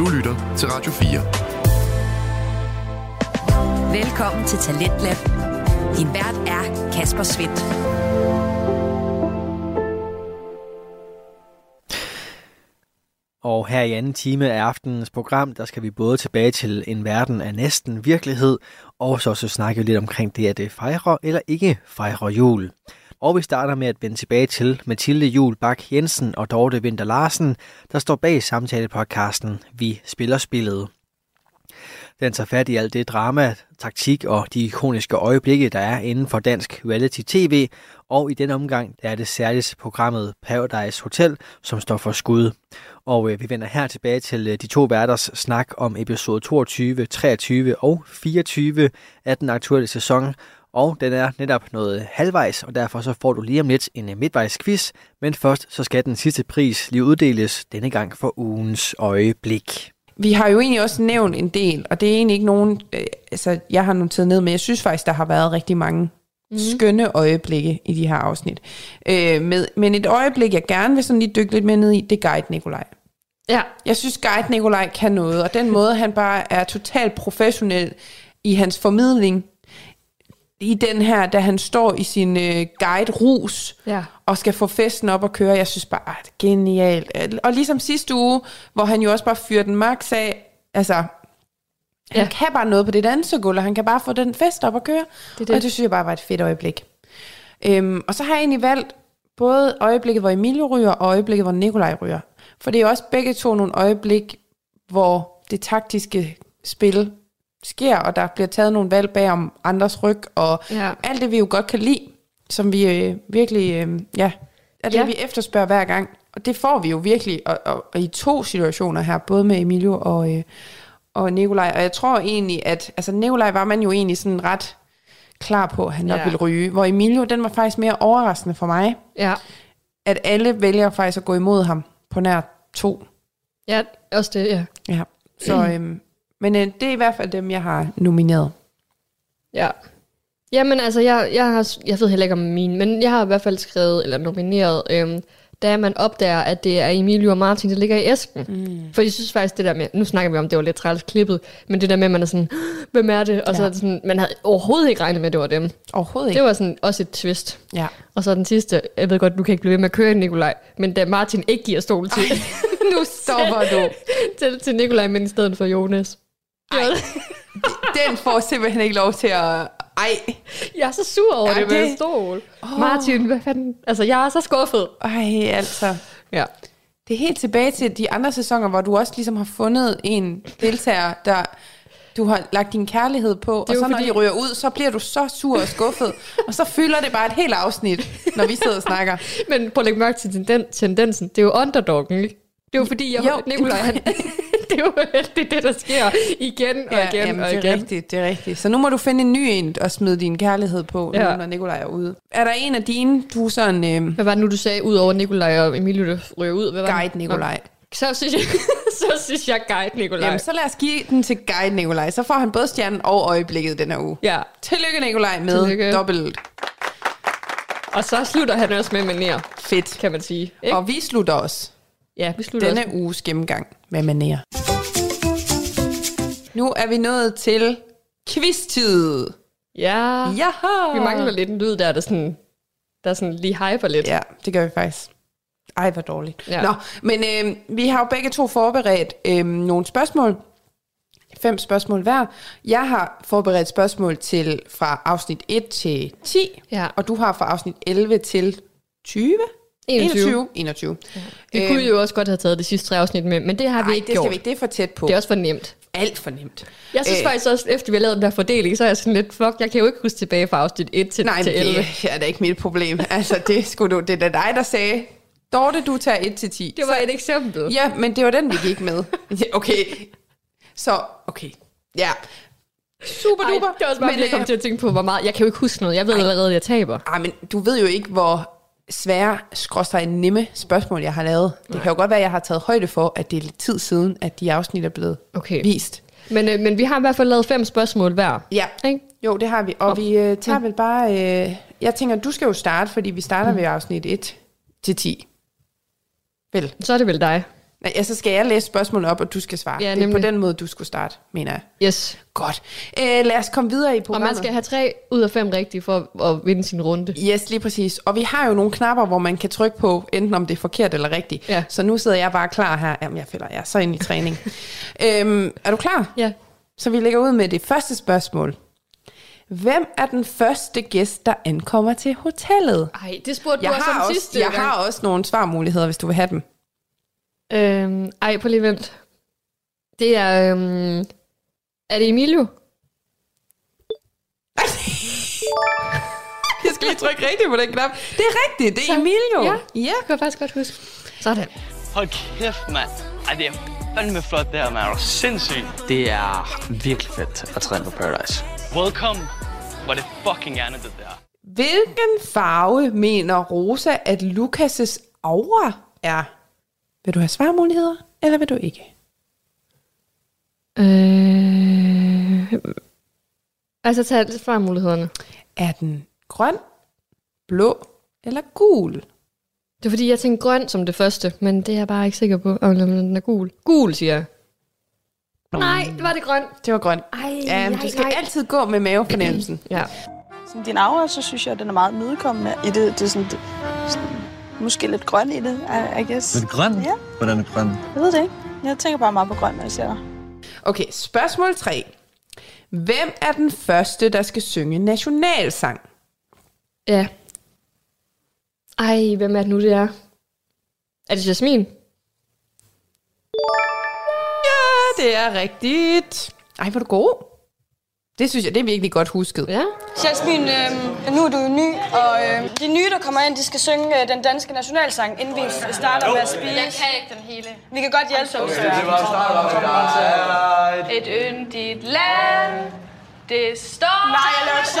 Du lytter til Radio 4. Velkommen til Talentlab. Din vært er Kasper Svendt. Og her i anden time af aftenens program, der skal vi både tilbage til en verden af næsten virkelighed, og så også snakke lidt omkring det, at det fejrer eller ikke fejrer jul. Og vi starter med at vende tilbage til Mathilde Jul Bak Jensen og Dorte Vinter Larsen, der står bag samtalepodcasten Vi spiller spillet. Den tager fat i alt det drama, taktik og de ikoniske øjeblikke, der er inden for dansk reality-tv, og i den omgang der er det særligt programmet Paradise Hotel, som står for skud. Og øh, vi vender her tilbage til øh, de to værters snak om episode 22, 23 og 24 af den aktuelle sæson, og den er netop noget halvvejs, og derfor så får du lige om lidt en øh, midtvejsquiz, men først så skal den sidste pris lige uddeles denne gang for ugens øjeblik. Vi har jo egentlig også nævnt en del, og det er egentlig ikke nogen, øh, altså jeg har noteret ned, men jeg synes faktisk, der har været rigtig mange mm. skønne øjeblikke i de her afsnit. Øh, med, men et øjeblik, jeg gerne vil sådan lige dykke lidt mere ned i, det er Guide Nikolaj. Ja. Jeg synes, Guide Nikolaj kan noget, og den måde, han bare er totalt professionel i hans formidling, i den her, da han står i sin øh, guide-rus, Ja. og skal få festen op og køre. Jeg synes bare, ah, det er genialt. Og ligesom sidste uge, hvor han jo også bare fyrer den max af, altså, han Ja. kan bare noget på det dansegulv, og han kan bare få den fest op og køre. Det det. Og det synes jeg bare var et fedt øjeblik. Øhm, og så har jeg egentlig valgt både øjeblikket, hvor Emilio ryger, og øjeblikket, hvor Nikolaj ryger. For det er også begge to nogle øjeblik, hvor det taktiske spil sker, og der bliver taget nogle valg bag om andres ryg, og Ja. alt det, vi jo godt kan lide, som vi øh, virkelig, øh, ja, er det, Ja. vi efterspørger hver gang. Og det får vi jo virkelig, og, og, og i to situationer her, både med Emilio og, øh, og Nikolaj. Og jeg tror egentlig, at altså Nikolaj var man jo egentlig sådan ret klar på, at han nok Ja. ville ryge. Hvor Emilio, den var faktisk mere overraskende for mig, Ja. at alle vælger faktisk at gå imod ham på nær to. Ja, også det, ja. Ja. Så, øhm, men øh, det er i hvert fald dem, jeg har nomineret. Ja. Jamen altså, jeg, jeg, har, jeg ved heller ikke om min, men jeg har i hvert fald skrevet, eller nomineret, øhm, da man opdager, at det er Emilio og Martin, der ligger i æsken. Mm. For jeg synes faktisk, det der med, nu snakker vi om, det var lidt træls klippet, men det der med, at man er sådan, hvem er det? Og så Ja. er det sådan, man havde overhovedet ikke regnet med, at det var dem. Overhovedet ikke. Det var sådan også et twist. Ja. Og så den sidste, jeg ved godt, du kan ikke blive ved med at køre, Nikolaj, men da Martin ikke giver stol til, nu stopper du. til, til Nikolaj, men i stedet for Jonas. Ej, den får simpelthen ikke lov til at... Ej, Jeg er så sur over Ja, ja, det med det- en stol. Oh. Martin, hvad fanden? Altså, jeg er så skuffet. ej, altså. Ja. Det er helt tilbage til de andre sæsoner, hvor du også ligesom har fundet en deltager, der du har lagt din kærlighed på, og så når fordi- de ryger ud, så bliver du så sur og skuffet, og så fylder det bare et helt afsnit, når vi sidder og snakker. Men prøv at lægge mærke til tenden, tendensen. Det er jo underdoggen, ikke? Det jo fordi, jeg, jo. Nikolaj, han, det er jo det, er det, der sker igen og igen jamen, og det er igen. rigtigt, det er rigtigt. Så nu må du finde en ny en og smide din kærlighed på, ja. Ja. nu, når Nikolaj er ude. Er der en af dine, du er sådan øh, Hvad var det nu, du sagde, ud over Nikolaj og Emilio, der ryger ud? Hvad var det? guide Nikolaj? Så synes jeg, så synes jeg guide Nikolaj. Jamen, så lad os give den til guide Nikolaj. Så får han både stjernen og øjeblikket den her uge. Ja, Tillykke Nikolaj med Tillykke. dobbelt og så slutter han også med maner, fedt. kan man sige. Ikke? Og vi slutter også ja, vi slutter denne også. uges gennemgang med maner. Nu er vi nået til quiz-tid. Ja, Jaha! vi mangler lidt en lyd der, der sådan, der sådan lige hyper lidt. Ja, det gør vi faktisk. Ej, hvor dårligt. Ja. Nå, men øh, vi har jo begge to forberedt øh, nogle spørgsmål. Fem spørgsmål hver. Jeg har forberedt spørgsmål til fra afsnit 1 til 10, Ja. og du har fra afsnit 11 til 20? 21. 21. 21. Vi kunne jo også godt have taget det sidste tre afsnit med, men det har vi Nej, ikke det gjort. skal vi ikke. Det er for tæt på. Det er også for nemt. alt for nemt. Jeg synes Øh. faktisk også, efter vi har lavet den der fordeling, så er jeg sådan lidt, fuck, jeg kan jo ikke huske tilbage fra afsnit 1 til, Nej, til men 11. det er da ikke mit problem. Altså, det, skulle du, det er da dig, der sagde, Dorte, du tager 1 til 10. Det var et eksempel. Ja, men det var den, vi gik med. Ja, okay. Så, okay. Ja. Super Ej, duper. det er også bare, men, jeg kom øh, til at tænke på, hvor meget... Jeg kan jo ikke huske noget. Jeg ved allerede, at jeg taber. ej, men du ved jo ikke, hvor svære, skråstrej nemme spørgsmål, jeg har lavet. Det kan jo godt være, at jeg har taget højde for, at det er lidt tid siden, at de afsnit er blevet Okay. vist. Men, øh, men vi har i hvert fald lavet fem spørgsmål hver. Ja, Ikke? jo, det har vi. Og vi øh, tager vel bare... Øh, jeg tænker, du skal jo starte, fordi vi starter ved afsnit 1 til 10. Vel? Så er det vel dig. Nej, ja, så skal jeg læse spørgsmålet op, og du skal svare. Ja, det er på den måde, du skulle starte, mener jeg. Yes. Godt. Øh, lad os komme videre i Og programmet. man skal have tre ud af fem rigtige for at vinde sin runde. Yes, lige præcis. Og vi har jo nogle knapper, hvor man kan trykke på, enten om det er forkert eller rigtigt. Ja. Så nu sidder jeg bare klar her. Jamen, jeg føler, jeg er så ind i træning. øhm, er du klar? Ja. Så vi lægger ud med det første spørgsmål. Hvem er den første gæst, der ankommer til hotellet? Ej, det spurgte Jeg du også har om også, sidste jeg gang. har også nogle svarmuligheder, hvis du vil have dem. Øhm, ej, på lige vent. Det er... Øhm, er det Emilio? Jeg skal lige trykke rigtigt på den knap. Det er rigtigt, det er Så- Emilio. Ja. ja. Kan jeg faktisk godt huske. Sådan. Hold kæft, mand. Ej, det er fandme flot det her, mand. Er sindssygt? Det er virkelig fedt at træne på Paradise. Welcome. Hvor er det fucking gerne, det der. Hvilken farve mener Rosa, at Lukas' aura er? Vil du have svarmuligheder, eller vil du ikke? Øh, altså, tag lidt fra mulighederne. Er den grøn, blå eller gul? Det er fordi, jeg tænkte grøn som det første, men det er jeg bare ikke sikker på, om den er gul. Gul, siger jeg. Nej, det var det grøn. Det var grøn. Ej, Ja, nej, du skal nej. altid gå med mavefornemmelsen. Ja. Sådan, din aura, så synes jeg, at den er meget medkommende i det. Det er sådan, det, sådan måske lidt grøn i det, I, I guess. Det grøn? Ja. Hvordan er grøn? Jeg ved det ikke. Jeg tænker bare meget på grøn, når jeg ser dig. Okay, spørgsmål 3. Hvem er den første, der skal synge nationalsang? Ja. Ej, hvem er det nu, det er? Er det Jasmin? Ja, det er rigtigt. Ej, hvor er du god. Det synes jeg, det er virkelig godt husket. Ja. Jasmin, øh, nu er du jo ny, og øh, de nye, der kommer ind, de skal synge øh, den danske nationalsang, inden vi starter med at spise. Jeg kan ikke den hele. Vi kan godt hjælpe dig. Et yndigt land, det står... Nej, jeg laver ikke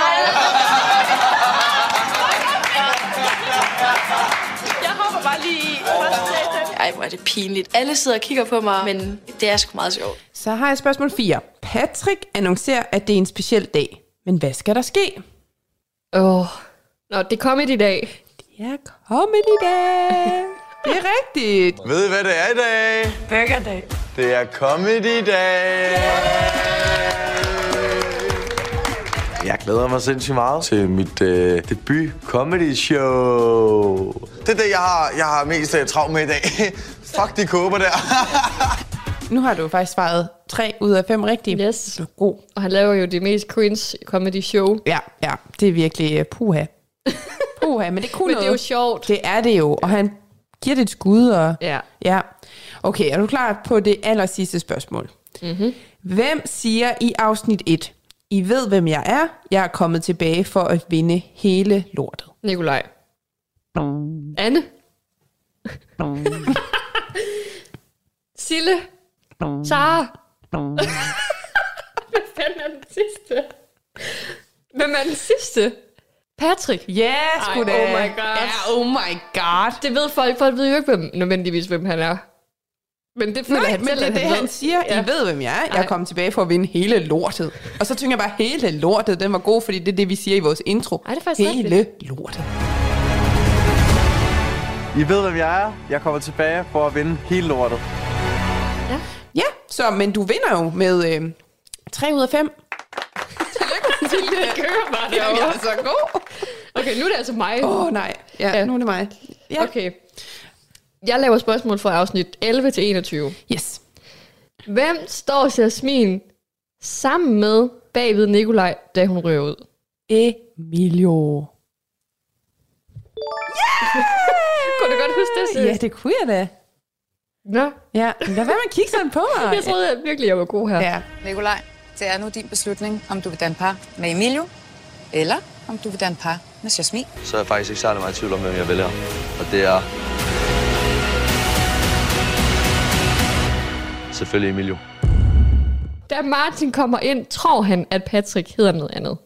Jeg hopper bare lige i. Ej, hvor er det pinligt. Alle sidder og kigger på mig, men det er sgu meget sjovt. Så har jeg spørgsmål 4. Patrick annoncerer, at det er en speciel dag. Men hvad skal der ske? Åh. Oh. Nå, det kom i dag. Det er comedy dag. Det er rigtigt. Ved I, hvad det er i dag? Burgerdag. Det er comedy dag. Jeg glæder mig sindssygt meget til mit øh, debut comedy show. Det er det, jeg har, jeg har mest øh, travlt med i dag. Fuck de kåber der. Nu har du faktisk svaret 3 ud af 5 rigtige. Yes. Du er god. Og han laver jo det mest cringe comedy show. Ja, ja. Det er virkelig uh, puha. Puha, men det kunne Men det er jo noget. sjovt. Det er det jo, og han giver det et skud. Og, Ja. ja. Okay, er du klar på det aller sidste spørgsmål? Mm-hmm. Hvem siger i afsnit 1, I ved, hvem jeg er. Jeg er kommet tilbage for at vinde hele lortet. Nikolaj. Anne. Sille. Sara. Hvad fanden er den sidste? Hvem er den sidste? Patrick. Ja, yeah, Ej, sgu da. oh my god. Ja, oh my god. Det ved folk. Folk ved jo ikke hvem, nødvendigvis, hvem han er. Men det føler Nej, han men selv, det er at det, han han ved. siger. Ja. I ved, hvem jeg er. Jeg er kommet tilbage for at vinde hele lortet. Og så tænker jeg bare, hele lortet, den var god, fordi det er det, vi siger i vores intro. Ej, det er faktisk Hele lortet. I ved, hvem jeg er. Jeg kommer tilbage for at vinde hele lortet. Ja, så, men du vinder jo med øh, 3 ud af 5. Det kører bare Jamen, jeg derovre. er så god. Okay, nu er det altså mig. Åh, oh, nej. Ja, Ja. ja, nu er det mig. Ja. Okay. Jeg laver spørgsmål fra afsnit 11 til 21. Yes. Hvem står Jasmin sammen med bagved Nikolaj, da hun rører ud? Emilio. Kunne du godt huske det, Sis? Ja, det kunne jeg da. Nå, Ja, lad være med at kigge sådan på mig. jeg troede jeg virkelig, jeg var god her. Ja. Nikolaj, det er nu din beslutning, om du vil danne par med Emilio, eller om du vil danne par med Jasmin. Så er jeg faktisk ikke særlig meget i tvivl om, hvem jeg vælger. Og det er... Selvfølgelig Emilio. Da Martin kommer ind, tror han, at Patrick hedder noget andet.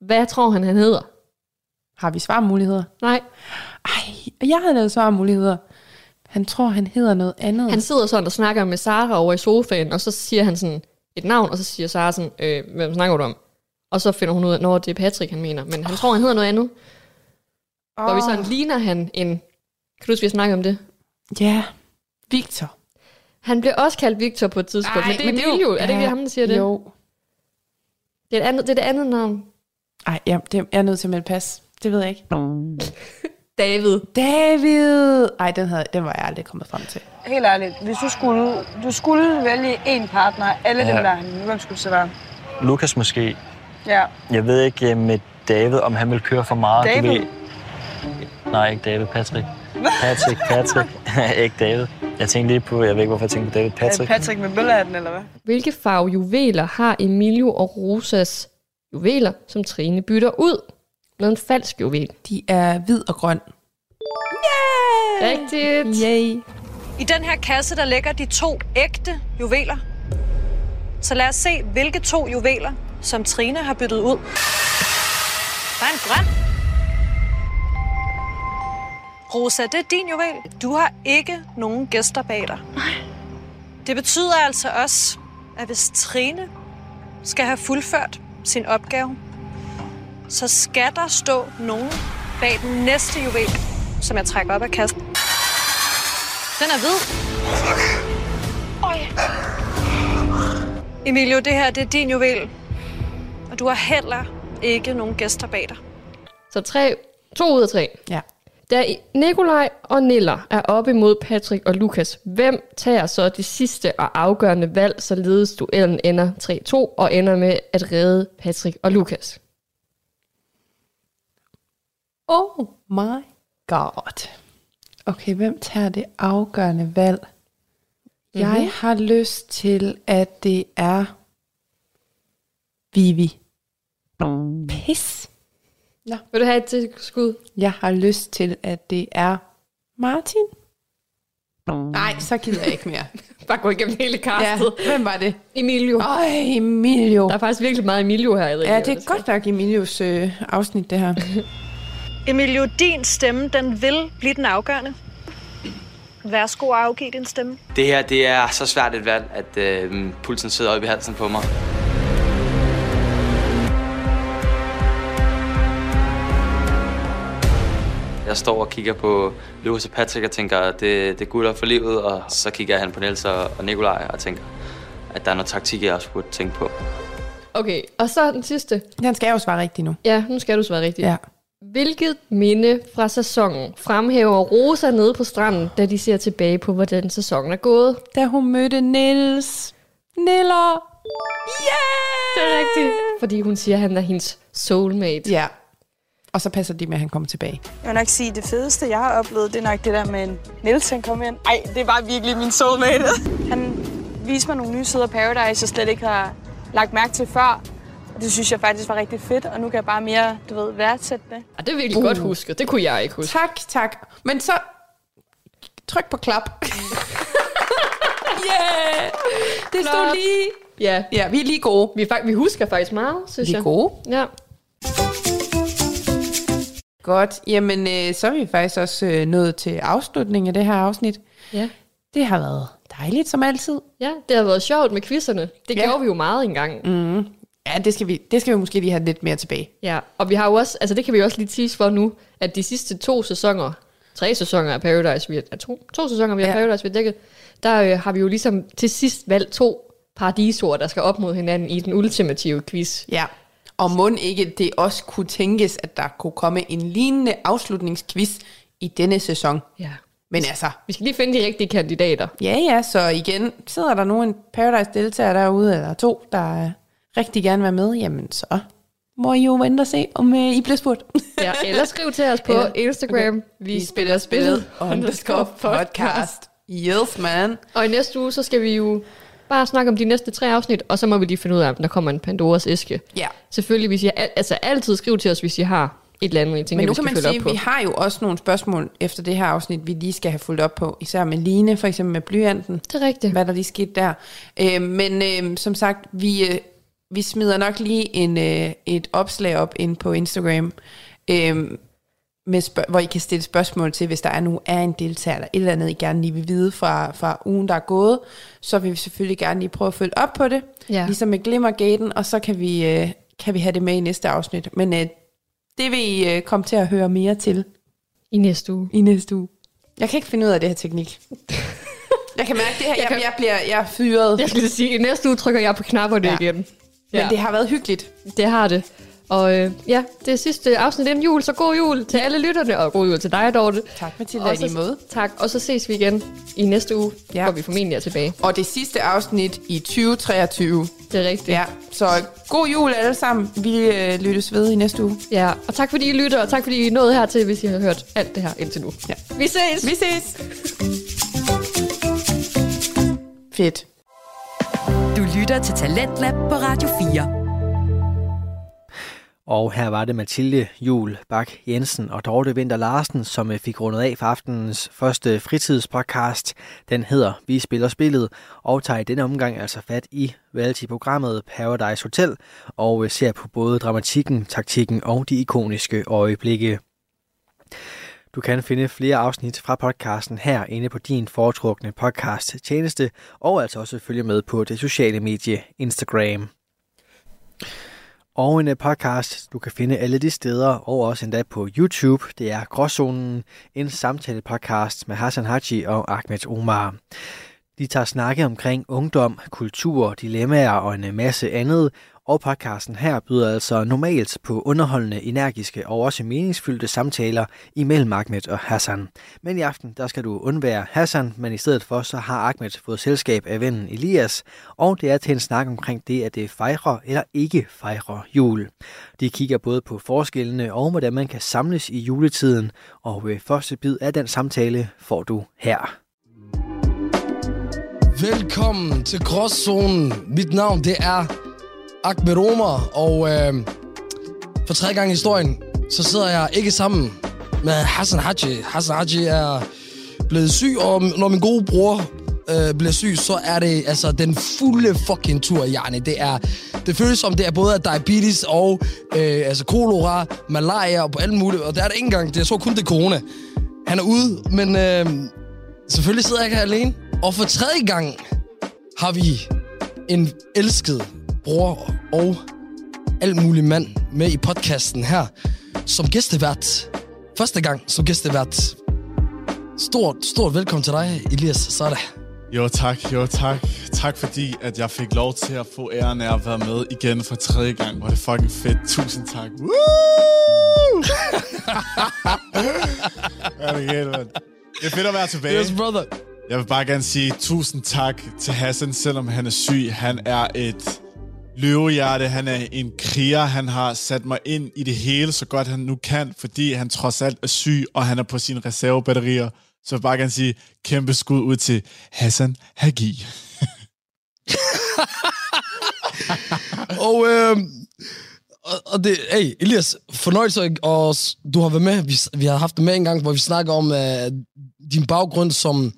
Hvad tror han, han hedder? Har vi svarmuligheder? Nej, Ej, jeg havde lavet svarmuligheder. Han tror, han hedder noget andet. han sidder sådan og snakker med Sara over i sofaen, og så siger han sådan et navn, og så siger Sara sådan, øh, hvem snakker du om? Og så finder hun ud af, at det er Patrick, han mener. Men han tror, han hedder noget andet. Hvor vi sådan ligner han en... Kan du huske, vi snakkede om det? Ja. Victor. Han blev også kaldt Victor på et tidspunkt, Ej, men det er men det er jo-. Er det ikke ja, ham, der siger det? jo. Det er, et andet, det er det andet navn. Ej, ja, det er jeg er nødt til at melde pas. Det ved jeg ikke. David. David! Ej, den, havde, den var jeg aldrig kommet frem til. Helt ærligt, hvis du skulle, du skulle vælge en partner, alle Ja. dem der, er hvem skulle det så være? Lukas måske. Ja. Jeg ved ikke øh, med David, om han vil køre for meget. Du David? ved... Nej, ikke David. Patrick. Patrick, Patrick. ikke David. Jeg tænkte lige på, jeg ved ikke, hvorfor jeg tænkte på David. Patrick. Patrick med bøllehatten, eller hvad? Hvilke farve juveler har Emilio og Rosas juveler, som Trine bytter ud med en falsk juvel? De er hvid og grøn. Yeah! Rigtigt. Yay. I den her kasse, der ligger de to ægte juveler. Så lad os se, hvilke to juveler, som Trine har byttet ud. Der er en grøn. Rosa, det er din juvel. Du har ikke nogen gæster bag dig. Det betyder altså også, at hvis Trine skal have fuldført sin opgave, så skal der stå nogen bag den næste juvel, som jeg trækker op af kassen. Den er hvid. Øj. Emilio, det her det er din juvel. Og du har heller ikke nogen gæster bag dig. Så tre, to ud af tre. Ja. Da Nikolaj og Niller er oppe imod Patrick og Lukas, hvem tager så det sidste og afgørende valg, således duellen ender 3-2 og ender med at redde Patrick og Lukas? Oh my god. Okay, hvem tager det afgørende valg? Mm-hmm. Jeg har lyst til, at det er Vivi. Pis. Nå. Vil du have et tilskud? Jeg har lyst til, at det er Martin. Nej, så gider jeg ikke mere. Bare gå igennem hele Ja, castet. hvem var det? Emilio. Øj, Emilio. Der er faktisk virkelig meget Emilio her. Jeg Ja, det er godt nok Emilios øh, afsnit, det her. Emilio, din stemme, den vil blive den afgørende. Værsgo at afgive din stemme. Det her, det er så svært et valg, at øh, pulsen sidder oppe i halsen på mig. Jeg står og kigger på Lucas og Patrick og tænker, det, det er gutter for livet, og så kigger han på Niels og, og Nikolaj og tænker, at der er noget taktik, jeg også burde tænke på. Okay, og så den sidste. Den skal jeg jo svare rigtigt nu. Ja, nu skal du svare rigtigt. Ja. Hvilket minde fra sæsonen fremhæver Rosa nede på stranden, da de ser tilbage på, hvordan sæsonen er gået? Da hun mødte Niels. Niller. Yeah! Det er rigtigt. Fordi hun siger, at han er hendes soulmate. Ja. Og så passer de med, at han kommer tilbage. Jeg vil nok sige, at det fedeste, jeg har oplevet, det er nok det der med en Niels, han kom ind. Ej, det er bare virkelig min soulmate. Han viste mig nogle nye sider af Paradise, jeg slet ikke har lagt mærke til før. Og det synes jeg faktisk var rigtig fedt, og nu kan jeg bare mere, du ved, værdsætte det. Og det er virkelig uh. godt husket. Det kunne jeg ikke huske. Tak, tak. Men så tryk på klap. yeah! Det stod lige. Ja. Ja, vi er lige gode. Vi, vi husker faktisk meget, synes Vi er jeg. gode. Ja. Godt. Jamen, øh, så er vi faktisk også øh, nået til afslutningen af det her afsnit. Ja. Det har været dejligt, som altid. Ja, det har været sjovt med quizzerne. Det Ja. gjorde vi jo meget engang. Mm. Ja, det skal, vi, det skal vi måske lige have lidt mere tilbage. Ja, og vi har jo også, altså det kan vi også lige tease for nu, at de sidste to sæsoner, tre sæsoner af Paradise, vi har, to, to sæsoner vi har Ja. Paradise, vi har dækket, der øh, har vi jo ligesom til sidst valgt to paradisord, der skal op mod hinanden i den ultimative quiz. Ja. Og må ikke det også kunne tænkes, at der kunne komme en lignende afslutningsquiz i denne sæson. Ja. Men altså, Vi skal lige finde de rigtige kandidater. ja ja, så igen, sidder der nogen Paradise-deltager derude, eller to, der rigtig gerne vil være med, jamen så må I jo vente og se, om øh, I bliver spurgt. Ja, eller skriv til os på Eller- Instagram. Okay. Vi spiller spillet underscore podcast. Yes, man. Og i næste uge, så skal vi jo bare snakke om de næste tre afsnit, og så må vi lige finde ud af, om der kommer en Pandoras æske. Ja. Selvfølgelig, hvis I, al- altså altid skriv til os, hvis I har et eller andet, I tænker, Men nu kan man sige, vi har jo også nogle spørgsmål efter det her afsnit, vi lige skal have fulgt op på. Især med Line, for eksempel med blyanten. Det er rigtigt. Hvad der lige skete der. Øh, men øh, som sagt, vi, øh, vi smider nok lige en, øh, et opslag op ind på Instagram, øh, med spørg- hvor I kan stille spørgsmål til, hvis der er nu er en deltager, eller et eller andet, I gerne lige vil vide fra, fra ugen, der er gået, så vil vi selvfølgelig gerne lige prøve at følge op på det, Ja. ligesom med Glimmergaten, og så kan vi, øh, kan vi have det med i næste afsnit. Men øh, det vil I øh, komme til at høre mere til I næste uge. i næste uge. Jeg kan ikke finde ud af det her teknik. Jeg kan mærke det her, jeg, jeg bliver jeg er fyret. Jeg skal sige, i næste uge trykker jeg på knapperne Ja. igen. Men det har været hyggeligt. Det har det. Og øh, ja, det er sidste afsnit inden jul, så god jul til alle lytterne, og god jul til dig, Dorte. Tak, Mathilde, Og så- måde. Tak, og så ses vi igen i næste uge, Ja. hvor vi formentlig er tilbage. Og det sidste afsnit i 2023. Det er rigtigt. Ja, så god jul alle sammen. Vi øh, lyttes ved i næste uge. Ja, og tak fordi I lytter, og tak fordi I nåede hertil, hvis I har hørt alt det her indtil nu. Ja. Vi ses! Vi ses! Fedt. Du lytter til Talentlab på Radio 4. Og her var det Mathilde Jul Bak Jensen og Dorte Vinter Larsen, som øh, fik rundet af for aftenens første fritidspodcast. Den hedder Vi spiller spillet og tager i denne omgang altså fat i reality-programmet Paradise Hotel og øh, ser på både dramatikken, taktikken og de ikoniske øjeblikke. Du kan finde flere afsnit fra podcasten her inde på din foretrukne podcast tjeneste, og altså også følge med på det sociale medie Instagram. Og en øh, podcast, du kan finde alle de steder, og også endda på YouTube. Det er Gråzonen, en samtale-podcast med Hassan Haji og Ahmed Omar. De tager snakke omkring ungdom, kultur, dilemmaer og en masse andet, og podcasten her byder altså normalt på underholdende, energiske og også meningsfyldte samtaler imellem Ahmed og Hassan. Men i aften, der skal du undvære Hassan, men i stedet for, så har Ahmed fået selskab af vennen Elias, og det er til en snak omkring det, at det fejrer eller ikke fejrer jul. De kigger både på forskellene og hvordan man kan samles i juletiden, og ved første bid af den samtale får du her. Velkommen til Gråzonen. Mit navn det er Ahmed Omar, og øh, for tredje gang i historien, så sidder jeg ikke sammen med Hassan Haji. Hassan Haji er blevet syg, og når min gode bror øh, bliver syg, så er det altså den fulde fucking tur, Jarni. Det er, det føles som, det er både diabetes og øh, altså kolera, malaria og på alle mulige, og det er det ikke engang. Det er tror kun det er corona. Han er ude, men øh, selvfølgelig sidder jeg ikke her alene. Og for tredje gang har vi en elsket bror og alt mulig mand med i podcasten her som gæstevært. Første gang som gæstevært. Stort, stort velkommen til dig, Elias Sada. Jo tak, jo tak. Tak fordi, at jeg fik lov til at få æren af at være med igen for tredje gang. Hvor det fucking fedt. Tusind tak. Woo! det er galt. Det er fedt at være tilbage. Yes, brother. Jeg vil bare gerne sige tusind tak til Hassan, selvom han er syg. Han er et løvehjerte, han er en kriger. Han har sat mig ind i det hele, så godt han nu kan, fordi han trods alt er syg, og han er på sine reservebatterier. Så jeg bare kan sige kæmpe skud ud til Hassan Hagi. og, øh, og, det, hey, Elias, fornøjelse, og du har været med. Vi, vi har haft det med en gang, hvor vi snakker om øh, din baggrund som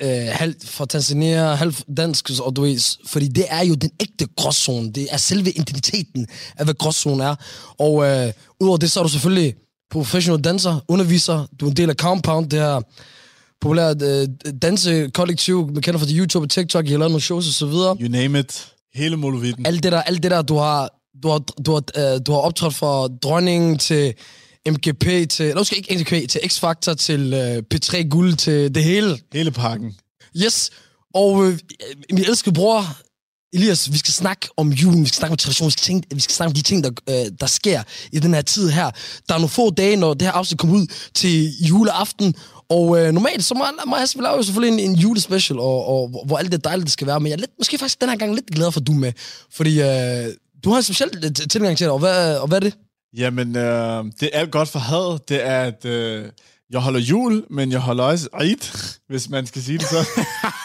øh, halv fra Tanzania, halv dansk, og du ved, fordi det er jo den ægte gråzone. Det er selve identiteten af, hvad gråzone er. Og øh, udover det, så er du selvfølgelig professional danser, underviser, du er en del af Compound, det her populært øh, dansekollektiv, man kender fra YouTube og TikTok, I har lavet nogle shows og så videre. You name it. Hele Molovitten. Alt det der, alt det der du har, du har, du har, øh, du har optrådt fra dronningen til MGP til, eller måske ikke MGP, til X-Factor, til øh, P3 Guld, til det hele. Hele pakken. Yes, og øh, min elskede bror, Elias, vi skal snakke om julen, vi skal snakke om tradition, vi skal, tænke, vi skal snakke om de ting, der, øh, der sker i den her tid her. Der er nogle få dage, når det her afsnit kommer ud til juleaften, og øh, normalt, så må, må jeg lave selvfølgelig en, en julespecial, og, og, hvor- alt det dejligt det skal være, men jeg er lidt, måske faktisk den her gang lidt glad for, at du er med, fordi øh, du har en speciel øh, tilgang til det, og hvad, og hvad er det? Jamen, øh, det er alt godt for had. Det er, at øh, jeg holder jul, men jeg holder også Eid, hvis man skal sige det så.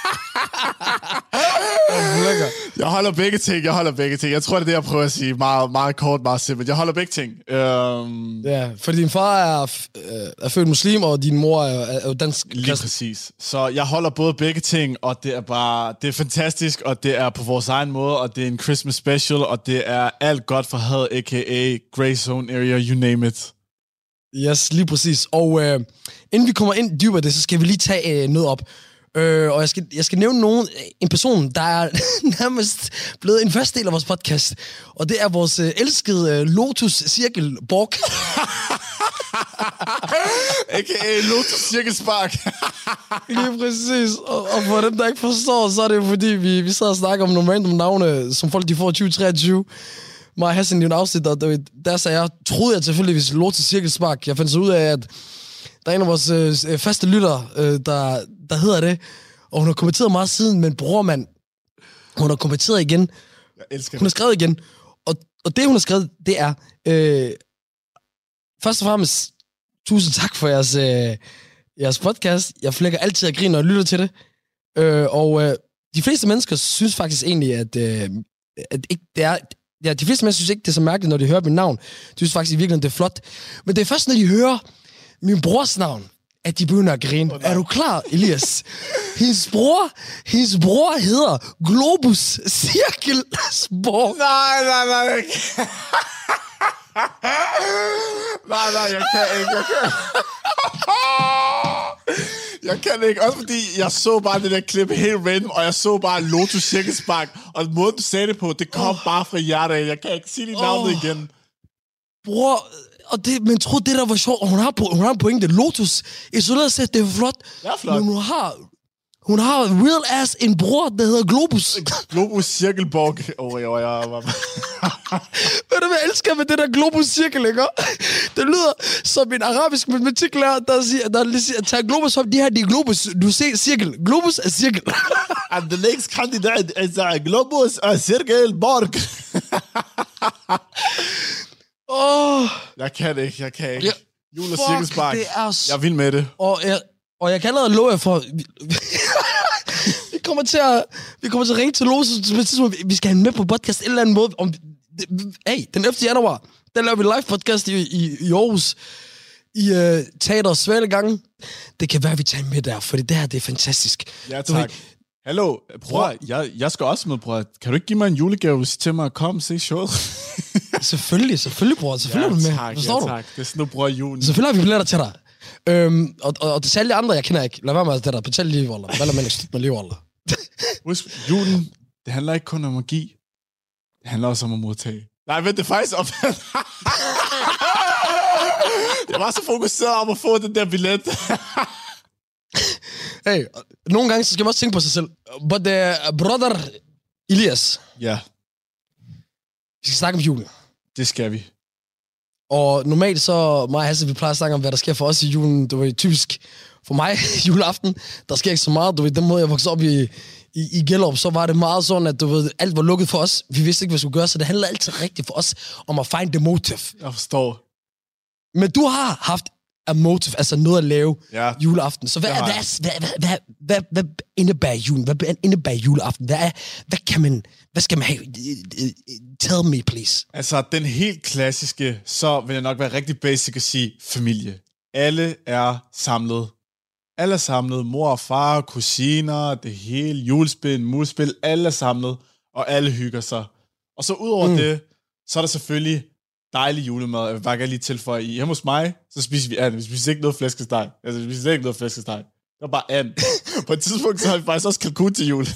jeg holder begge ting, jeg holder begge ting. Jeg tror, det er det, jeg prøver at sige. Meget, meget kort, meget simpelt. Jeg holder begge ting. Øhm, Ja, fordi din far er, øh, er født muslim, og din mor er, er jo dansk. Lige præcis. Så jeg holder både begge ting, og det er bare, det er fantastisk, og det er på vores egen måde, og det er en Christmas special, og det er alt godt for had, a.k.a. Grey Zone Area, you name it. Yes, lige præcis. Og øh, inden vi kommer ind dybere det, så skal vi lige tage øh, noget op. Øh, og jeg skal, jeg skal nævne nogen, en person, der er nærmest blevet en første del af vores podcast. Og det er vores øh, elskede øh, Lotus Cirkel Borg. A.k.a. Lotus Cirkelspark. Lige præcis. Og, og for dem, der ikke forstår, så er det jo fordi, vi, vi sidder og snakker om nogle random navne, som folk de får i 2023. Mig og Hassan i en afsnit, og det, der sagde jeg, troede jeg selvfølgelig, hvis Lotus Cirkelspark, jeg fandt så ud af, at der er en af vores øh, faste lyttere, øh, der, der hedder det, og hun har kommenteret meget siden, men bror mand, hun har kommenteret igen. Jeg elsker Hun har skrevet igen, og, og det, hun har skrevet, det er, øh, først og fremmest, tusind tak for jeres, øh, jeres podcast. Jeg flækker altid at grine, når jeg lytter til det. Øh, og øh, de fleste mennesker synes faktisk egentlig, at, øh, at ikke, det er... Ja, de fleste mennesker synes ikke, det er så mærkeligt, når de hører mit navn. De synes faktisk i virkeligheden, det er flot. Men det er først, når de hører min brors navn, at de begynder at grine. Oh, er du klar, Elias? hendes bror, hendes bror hedder Globus Cirkelsborg. Nej, nej, nej. nej, nej, jeg kan ikke. Jeg kan. Jeg kan ikke, også fordi jeg så bare det der klip helt random, og jeg så bare Lotus Cirkelspark, og måden du sagde det på, det kom oh. bare fra hjertet. af. Jeg kan ikke sige dit oh. navn igen. Bror, og det, men tro det der var sjovt, og hun har, hun har en pointe. Lotus, isoleret set, det er flot. Ja, flot. Men hun har, hun har real ass en bror, der hedder Globus. Globus Cirkelborg. Oh, jo, jeg var... Ved du, hvad jeg elsker med det der globus cirkel, ikke? Det lyder som en arabisk matematiklærer, der siger, der lige siger, tag globus op, de her, de er globus, du ser cirkel. Globus er cirkel. And the next candidate is uh, Globus uh, Cirkelborg. Åh. oh, Jeg kan det ikke, jeg kan ikke. Ja. Jul og Cirkelspark. det er s- Jeg er vild med det. og, jeg, og jeg kan allerede love jer for, vi, vi kommer til at, vi kommer til at ringe til Lotus, på et tidspunkt. vi skal have hende med på podcast en eller anden måde. Om, hey, den 11. januar, der laver vi live podcast i, i, i Aarhus i uh, Teater Svalegangen. Det kan være, vi tager hende med der, for det der, det er fantastisk. Ja, Du ved, tak. Hallo, bror, jeg, jeg skal også med, bror. Kan du ikke give mig en julegave hvis til mig komme se showet? Selvfølgelig, selvfølgelig, bror. Selvfølgelig er du med. tak, Forstår ja, du? tak. Det er sådan, du bruger julen. Selvfølgelig har vi billetter til dig. Øhm, og, og, og til alle de andre, jeg kender ikke. Lad være med at det der. Betal lige, Waller. Hvad man ikke slut med lige, Waller. Husk, julen, det handler ikke kun om at give. Det handler også om at modtage. Nej, vent, det er faktisk om... jeg var så fokuseret om at få den der billet. Hey, og nogle gange så skal man også tænke på sig selv. But uh, brother Elias, ja, vi skal snakke om julen. Det skal vi. Og normalt så, mig og Hasse, vi plejer at snakke om, hvad der sker for os i julen. Det var typisk for mig juleaften. Der sker ikke så meget. Du ved, den måde, jeg voksede op i, i, i Gellerup, så var det meget sådan, at du ved, alt var lukket for os. Vi vidste ikke, hvad vi skulle gøre, så det handlede altid rigtigt for os om at find the motive. Jeg forstår. Men du har haft a motive, altså noget at lave Ja. juleaften. Så hvad, hvad, jeg. hvad, hvad, hvad, hvad, hvad indebærer julen? Hvad indebærer juleaften? Hvad, er, hvad kan man, hvad skal man have? Tell me, please. Altså, den helt klassiske, så vil jeg nok være rigtig basic at sige familie. Alle er samlet. Alle er samlet. Mor og far, kusiner, det hele, julespil, musespil, alle er samlet, og alle hygger sig. Og så udover Mm. mm. det, så er der selvfølgelig dejlig julemad. Jeg vil bare gerne lige tilføje, i hjemme hos mig, så spiser vi and. Vi spiser ikke noget flæskesteg. Altså, vi spiser slet ikke noget flæskesteg. Det var bare and. På et tidspunkt, så havde vi faktisk også kalkun til jul.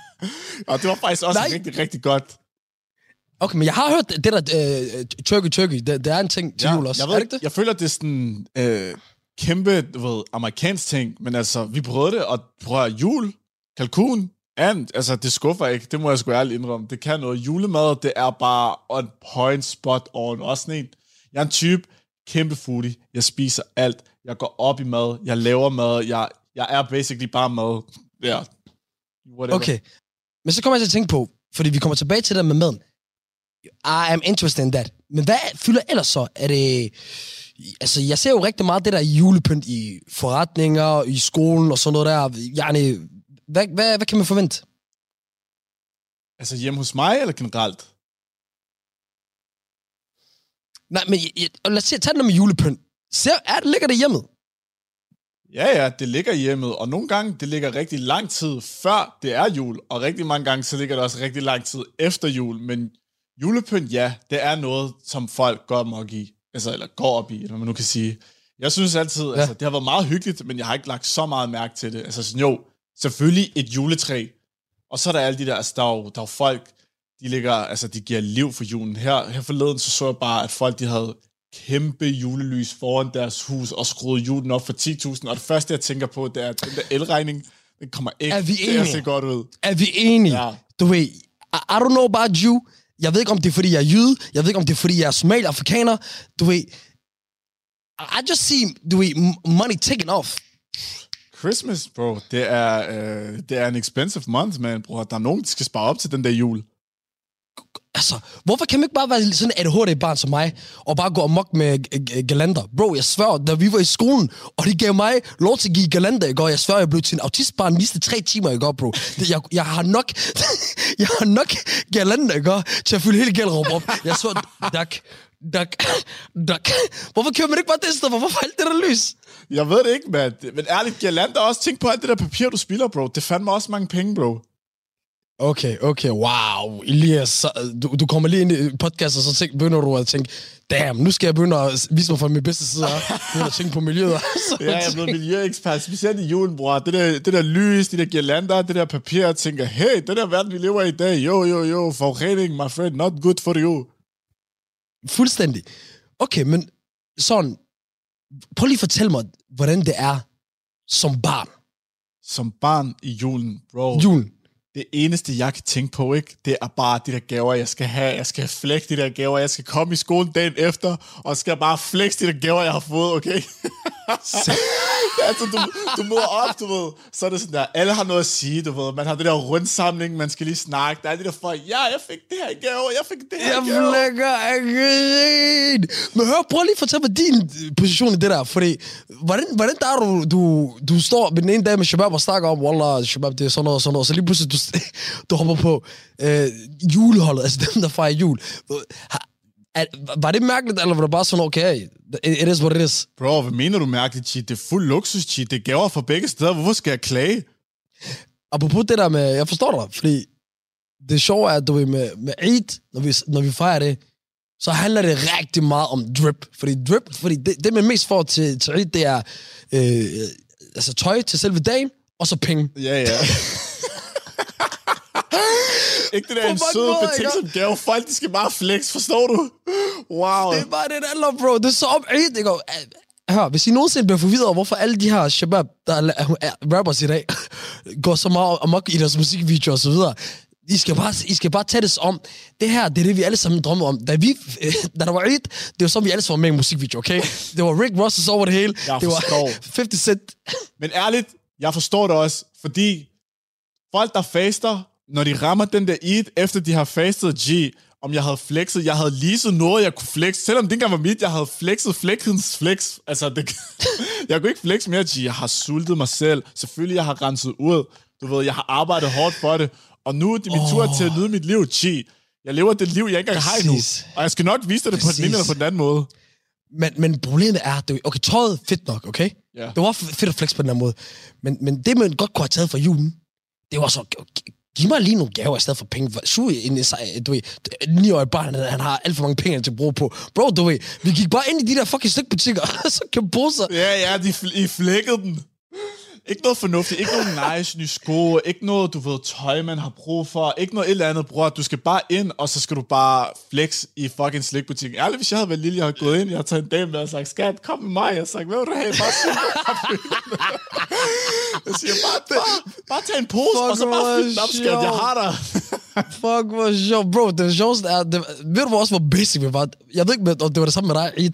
og det var faktisk også Nej. rigtig, rigtig godt. Okay, men jeg har hørt det der uh, turkey turkey. Det, det er en ting til jul også. Jeg, er ved, det ikke det? jeg føler, det er sådan øh, kæmpe, du ved, amerikansk ting, men altså, vi prøvede det, og prøver jul, kalkun, and, altså, det skuffer ikke, det må jeg sgu ærligt indrømme. Det kan noget. Julemad, det er bare on point, spot on. Også sådan en, jeg er en type, kæmpe foodie. Jeg spiser alt. Jeg går op i mad. Jeg laver mad. Jeg, jeg er basically bare mad. Ja. Whatever. Okay. Men så kommer jeg til at tænke på, fordi vi kommer tilbage til det med maden. Ah, I am interested in that. Men hvad fylder ellers så? Er det... Altså, jeg ser jo rigtig meget det der julepynt i forretninger, i skolen og sådan noget der. Yani, hvad, hvad, hvad kan man forvente? Altså hjemme hos mig, eller generelt? Nej, men jeg- lad os se, tage den med julepynt. Ser, er det, ligger det hjemmet? Ja, ja, det ligger hjemmet, og nogle gange det ligger rigtig lang tid før det er jul, og rigtig mange gange så ligger det også rigtig lang tid efter jul, men julepynt, ja, det er noget, som folk går op i, altså, eller går op i, eller man nu kan sige. Jeg synes altid, ja. altså, det har været meget hyggeligt, men jeg har ikke lagt så meget mærke til det. Altså sådan, jo, selvfølgelig et juletræ, og så er der alle de der, altså, der er jo, der er jo folk, de ligger, altså, de giver liv for julen. Her, her forleden, så så jeg bare, at folk, de havde kæmpe julelys foran deres hus og skruet julen op for 10.000. Og det første, jeg tænker på, det er, at den der elregning, den kommer ikke Er vi til at enige? se godt ud. Er vi enige? Ja. Du ved, I, I don't know about you. Jeg ved ikke, om det er, fordi jeg er jyde. Jeg ved ikke, om det er, fordi jeg er somalier afrikaner. Du ved, I just see, du ved, money taken off. Christmas, bro, det er, øh, det er en expensive month, man, bror. Der er nogen, der skal spare op til den der jul. Altså, hvorfor kan man ikke bare være sådan et ADHD-barn som mig, og bare gå amok med galander? Bro, jeg svær, da vi var i skolen, og de gav mig lov til at give galander i går, jeg svær, jeg blev til en autistbarn næste tre timer i går, bro. Jeg, jeg har nok, jeg har nok galander i går, til at fylde hele gælderum op. Jeg svær, dak, dak, dak. Hvorfor kører man ikke bare det sted? Hvorfor alt det der lys? Jeg ved det ikke, mand. Men ærligt, Girlander også tænk på alt det der papir, du spilder, bro. Det fandt mig også mange penge, bro. Okay, okay, wow. Elias, så, du, du kommer lige ind i podcast, og så tænk, begynder du at tænke, damn, nu skal jeg begynde at vise mig fra min bedste side, begynde at tænke på miljøet. Ja, jeg er blevet miljøekspert, specielt i julen, bror. Det der, det der lys, de der girlander, det der papir, jeg tænker, hey, det der verden, vi lever i i dag, jo, jo, jo, forurening, my friend, not good for you. Fuldstændig. Okay, men sådan, prøv lige at fortælle mig, hvordan det er som barn. Som barn i julen, bro. Julen. Det eneste, jeg kan tænke på, ikke, det er bare de der gaver, jeg skal have. Jeg skal flex de der gaver. Jeg skal komme i skolen dagen efter, og skal bare flex de der gaver, jeg har fået, okay? altså, du, du møder op, du ved, så er det sådan der, alle har noget at sige, du ved. Man har det der rundsamling, man skal lige snakke. Der er de der folk, ja, jeg fik det her gave, jeg fik det her Jeg gave. flækker af grin. Men hør, prøv lige at fortælle mig din position i det der, fordi hvordan, hvordan der er du, du, du står med den ene dag med Shabab og snakker om, Wallah, Shabab, det er sådan noget og sådan noget, og så lige pludselig du, du hopper på øh, juleholdet, altså dem, der fejrer jul. Har- Er, var det mærkeligt, eller var det bare sådan, okay, it, is what it is? Bro, hvad mener du mærkeligt, cheat? Det er fuld luksus, cheat. Det er gaver fra begge steder. Hvorfor skal jeg klage? Apropos det der med, jeg forstår dig, fordi det sjove er, at du ved, med, med Eid, når vi, når vi fejrer det, så handler det rigtig meget om drip. Fordi drip, fordi det, det man mest får til, til Eid, det er øh, altså tøj til selve dagen, og så penge. Ja, ja. Ikke det der en sød betænksom gave. Folk, de skal bare flex, forstår du? Wow. Det er bare det, det om, bro. Det er så om ikke? Og, øh, Hør, hvis I nogensinde bliver forvirret over, hvorfor alle de her shabab, der er, er rappers i dag, går så meget amok i deres musikvideoer og så videre, I skal, bare, I skal bare tage det som, det her, det er det, vi alle sammen drømmer om. Da, vi, da der var Eid, det var så, vi alle sammen var med i musikvideo, okay? Det var Rick Ross over det hele. Jeg det var forstår. 50 Cent. Men ærligt, jeg forstår det også, fordi folk, der faster, når de rammer den der Eid, efter de har fastet G, om jeg havde flexet, jeg havde leaset noget, jeg kunne flex, selvom det ikke engang var mit, jeg havde flexet flexens flex. Altså, det, jeg kunne ikke flex mere, G. Jeg har sultet mig selv. Selvfølgelig, jeg har renset ud. Du ved, jeg har arbejdet hårdt for det. Og nu er det min oh. tur til at nyde mit liv, G. Jeg lever det liv, jeg ikke engang har endnu. Præcis. Og jeg skal nok vise dig det på den ene Præcis. eller på den anden måde. Men, men problemet er, det, okay, tøjet fedt nok, okay? Ja. Det var fedt at flex på den her måde. Men, men det, man godt kunne have taget fra julen, det var så, giv mig lige nogle gaver i stedet for penge. Su en, du ved, en 9-årig barn, han har alt for mange penge til at bruge på. Bro, du ved, vi gik bare ind i de der fucking slikbutikker, og så købte poser. Ja, ja, de fl- I flækkede den. Ikke noget fornuftigt, ikke noget nice nye sko, ikke noget, du ved, tøj, man har brug for, ikke noget et eller andet, bror. Du skal bare ind, og så skal du bare flex i fucking slikbutikken. Ærligt, hvis jeg havde været lille, jeg havde gået ind, jeg havde taget en dame med og sagt, skat, kom med mig. Jeg havde sagt, hvad vil du have? Bare Jeg siger, bare, bare, bare tag en pose, Fuck, og så bare fylde den op, skat. Jeg har dig. Fuck, hvor sjovt. Bro, det sjoveste er, det, ved du hvor også, hvor basic vi var? Jeg ved ikke, med- om det var det samme med dig, Eid,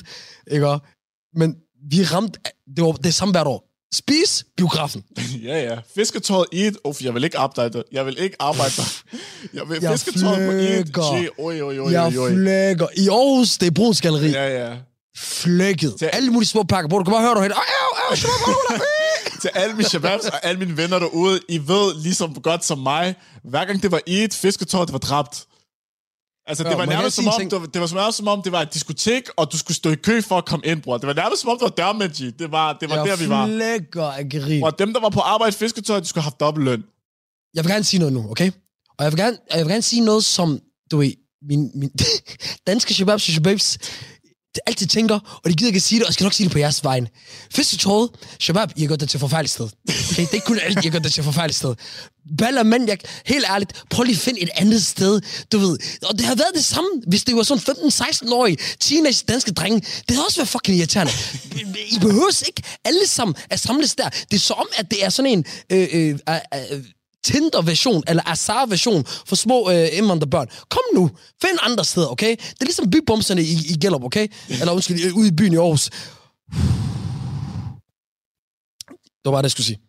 ikke? Men vi ramte, det var det samme hvert år. Spis biografen. ja, ja. Fisketøjet i et... Uff, jeg vil ikke arbejde. Jeg vil ikke arbejde. Jeg vil Jeg fisketøjet på et... flækker. Gee, Oj, oj, oj, Jeg oj, oj. flækker. I Aarhus, det er Bruns Galeri. Ja, ja. Flækket. Alle mulige små pakker. Bro, du kan bare høre, du hænder. Au, au, au, til alle mine shababs og alle mine venner derude, I ved ligesom godt som mig, hver gang det var i et fisketår, det var dræbt. Altså, det Ja, var man kan nærmest som om, ting- det var, det var som nærmest som om, det var et diskotek, og du skulle stå i kø for at komme ind, bror. Det var nærmest som om, det var dørmænd, G. Det var, det var Jeg der, vi var. flækker af grin. Og dem, der var på arbejde i fisketøj, de skulle have haft dobbelt løn. Jeg vil gerne sige noget nu, okay? Og jeg vil gerne, jeg vil gerne sige noget, som, du ved, min, min danske shababs og shababs altid tænker, og de gider ikke at sige det, og jeg skal nok sige det på jeres vegne. troede, Shabab, I har gjort det til et forfærdeligt sted. Okay, det er ikke kun alt, I har gjort det til et forfærdeligt sted. Baller, men jeg, helt ærligt, prøv lige at finde et andet sted, du ved. Og det har været det samme, hvis det var sådan 15-16-årige teenage danske drenge. Det har også været fucking irriterende. I behøver ikke alle sammen at samles der. Det er som om, at det er sådan en... Øh, øh, øh, øh, Tinder-version, eller Azar-version for små øh, indvandrerbørn. Kom nu, find andre steder, okay? Det er ligesom bybomserne i, i Gellerup, okay? Eller undskyld, ude i byen i Aarhus. Det var bare det, jeg skulle sige.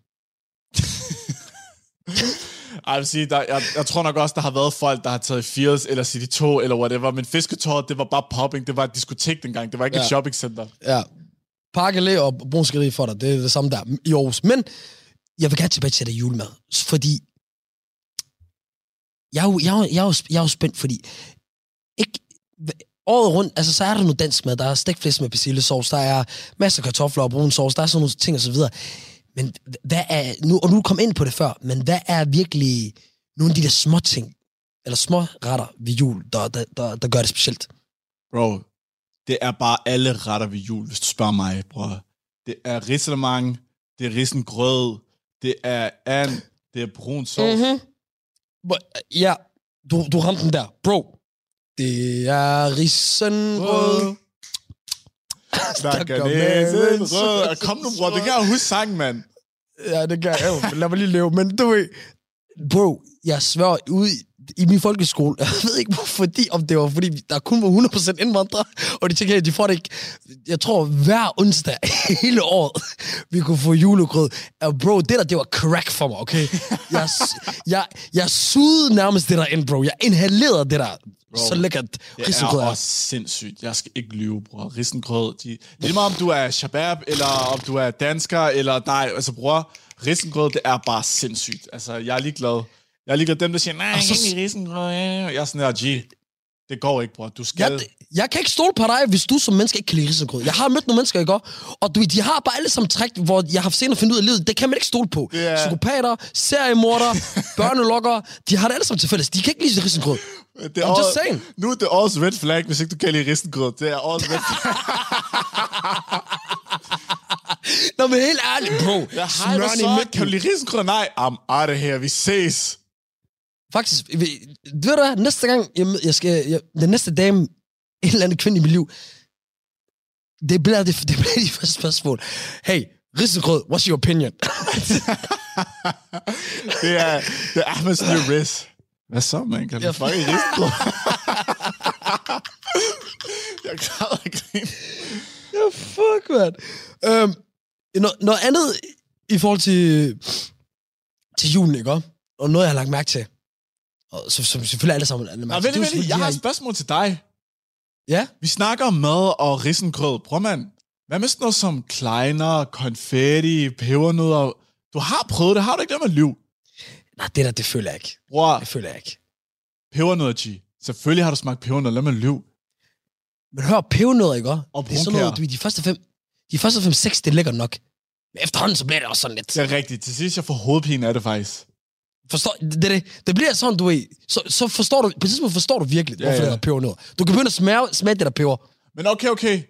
Jeg, vil sige, der, jeg, jeg tror nok også, der har været folk, der har taget Fields eller City 2 eller whatever, men fisketåret, det var bare popping. Det var et diskotek dengang. Det var ikke ja. et shoppingcenter. Ja. Park og brunskeri for dig, det er det samme der i Aarhus. Men jeg vil gerne tilbage til det julemad, fordi jeg er jo, jeg er, jo- jeg er, jo, jeg er jo spændt, fordi ikke, året rundt, altså så er der noget dansk mad, der er stegflæsk med persillesauce, der er masser af kartofler og brun sovs, der er sådan nogle ting og så videre. Men hvad er, nu, og nu kom ind på det før, men hvad er virkelig nogle af de der små ting, eller små retter ved jul, der, der, der, der gør det specielt? Bro, det er bare alle retter ved jul, hvis du spørger mig, bro. Det er risalemang, det er risengrød, det er and, det er brun sovs. Mhm. Ja, du, du ramte den der. Bro, det er risengrød. Snakker næsen rød. Kom nu, bror, det kan jeg huske sangen, mand. Ja, det kan jeg. Lad mig lige leve. Men du ved, bro, jeg svær ude i, min folkeskole, jeg ved ikke, hvor, fordi, om det var, fordi der kun var 100% indvandrere, og de tænker, at de får det ikke, jeg tror, hver onsdag hele året, vi kunne få julegrød. Og bro, det der, det var crack for mig, okay? Jeg, jeg, jeg sugede nærmest det der ind, bro. Jeg inhalerede det der. Bro, så lækkert Det risengrød er også sindssygt. Jeg skal ikke lyve, bror. Risengrød, de... Det lige meget, om du er shabab, eller om du er dansker, eller nej, altså bror, risengrød, det er bare sindssygt. Altså, jeg er ligeglad. Jeg er ligeglad dem, der siger, nej, jeg kan ikke risengrød. Jeg er sådan her, G, det går ikke, bror. Du skal... Jeg, jeg kan ikke stole på dig, hvis du som menneske ikke kan lide risengrød. Jeg har mødt nogle mennesker i går, og du, de har bare alle sammen træk, hvor jeg har senere fundet ud af livet. Det kan man ikke stole på. Er- Psykopater, seriemordere, børnelokkere, de har det alle sammen til fælles. De kan ikke lide risengrød. Det er I'm just også- saying. Nu er det også red flag, hvis ikke du kan lide risengrød. Det er også red flag. Nå, men helt ærligt, bro. Jeg har så. Kan du lide risengrød? Nej, I'm out of here. Vi ses. Faktisk, ved, ved du hvad, næste gang, jeg, jeg skal, jeg, den næste dame, en eller anden kvinde i mit liv, det bliver det, det bliver de første spørgsmål. Hey, risengrød, what's your opinion? Det er, det er Ahmeds nye ris. Hvad så, man? Kan du fucking risengrød? jeg græder ikke. Ja, fuck, man. Øhm, noget, noget andet i forhold til, til julen, ikke? Og noget, jeg har lagt mærke til. Og som, som selvfølgelig alle sammen lagt Nå, vent, vent, jeg har et spørgsmål til dig. Ja? Vi snakker om mad og risengrød. Prøv, mand. Hvad med sådan noget som kleiner, konfetti, pebernødder? Du har prøvet det. Har du ikke det med liv? Nej, det der, det føler jeg ikke. Bror, Det føler jeg ikke. pebernødder, G. Selvfølgelig har du smagt pebernødder. Lad mig lyve. Men hør, pebernødder, ikke? Og det er sådan noget, du de første fem, de første fem, seks, det er lækkert nok. Men efterhånden, så bliver det også sådan lidt. Det er rigtigt. Til sidst, jeg får hovedpine af det faktisk. Forstår, det, det, det bliver sådan, du ved, så, så forstår du, på tidspunkt forstår du virkelig, Ja, hvorfor ja. det er pebernødder. Du kan begynde at smage, smage det der peber. Men okay, okay.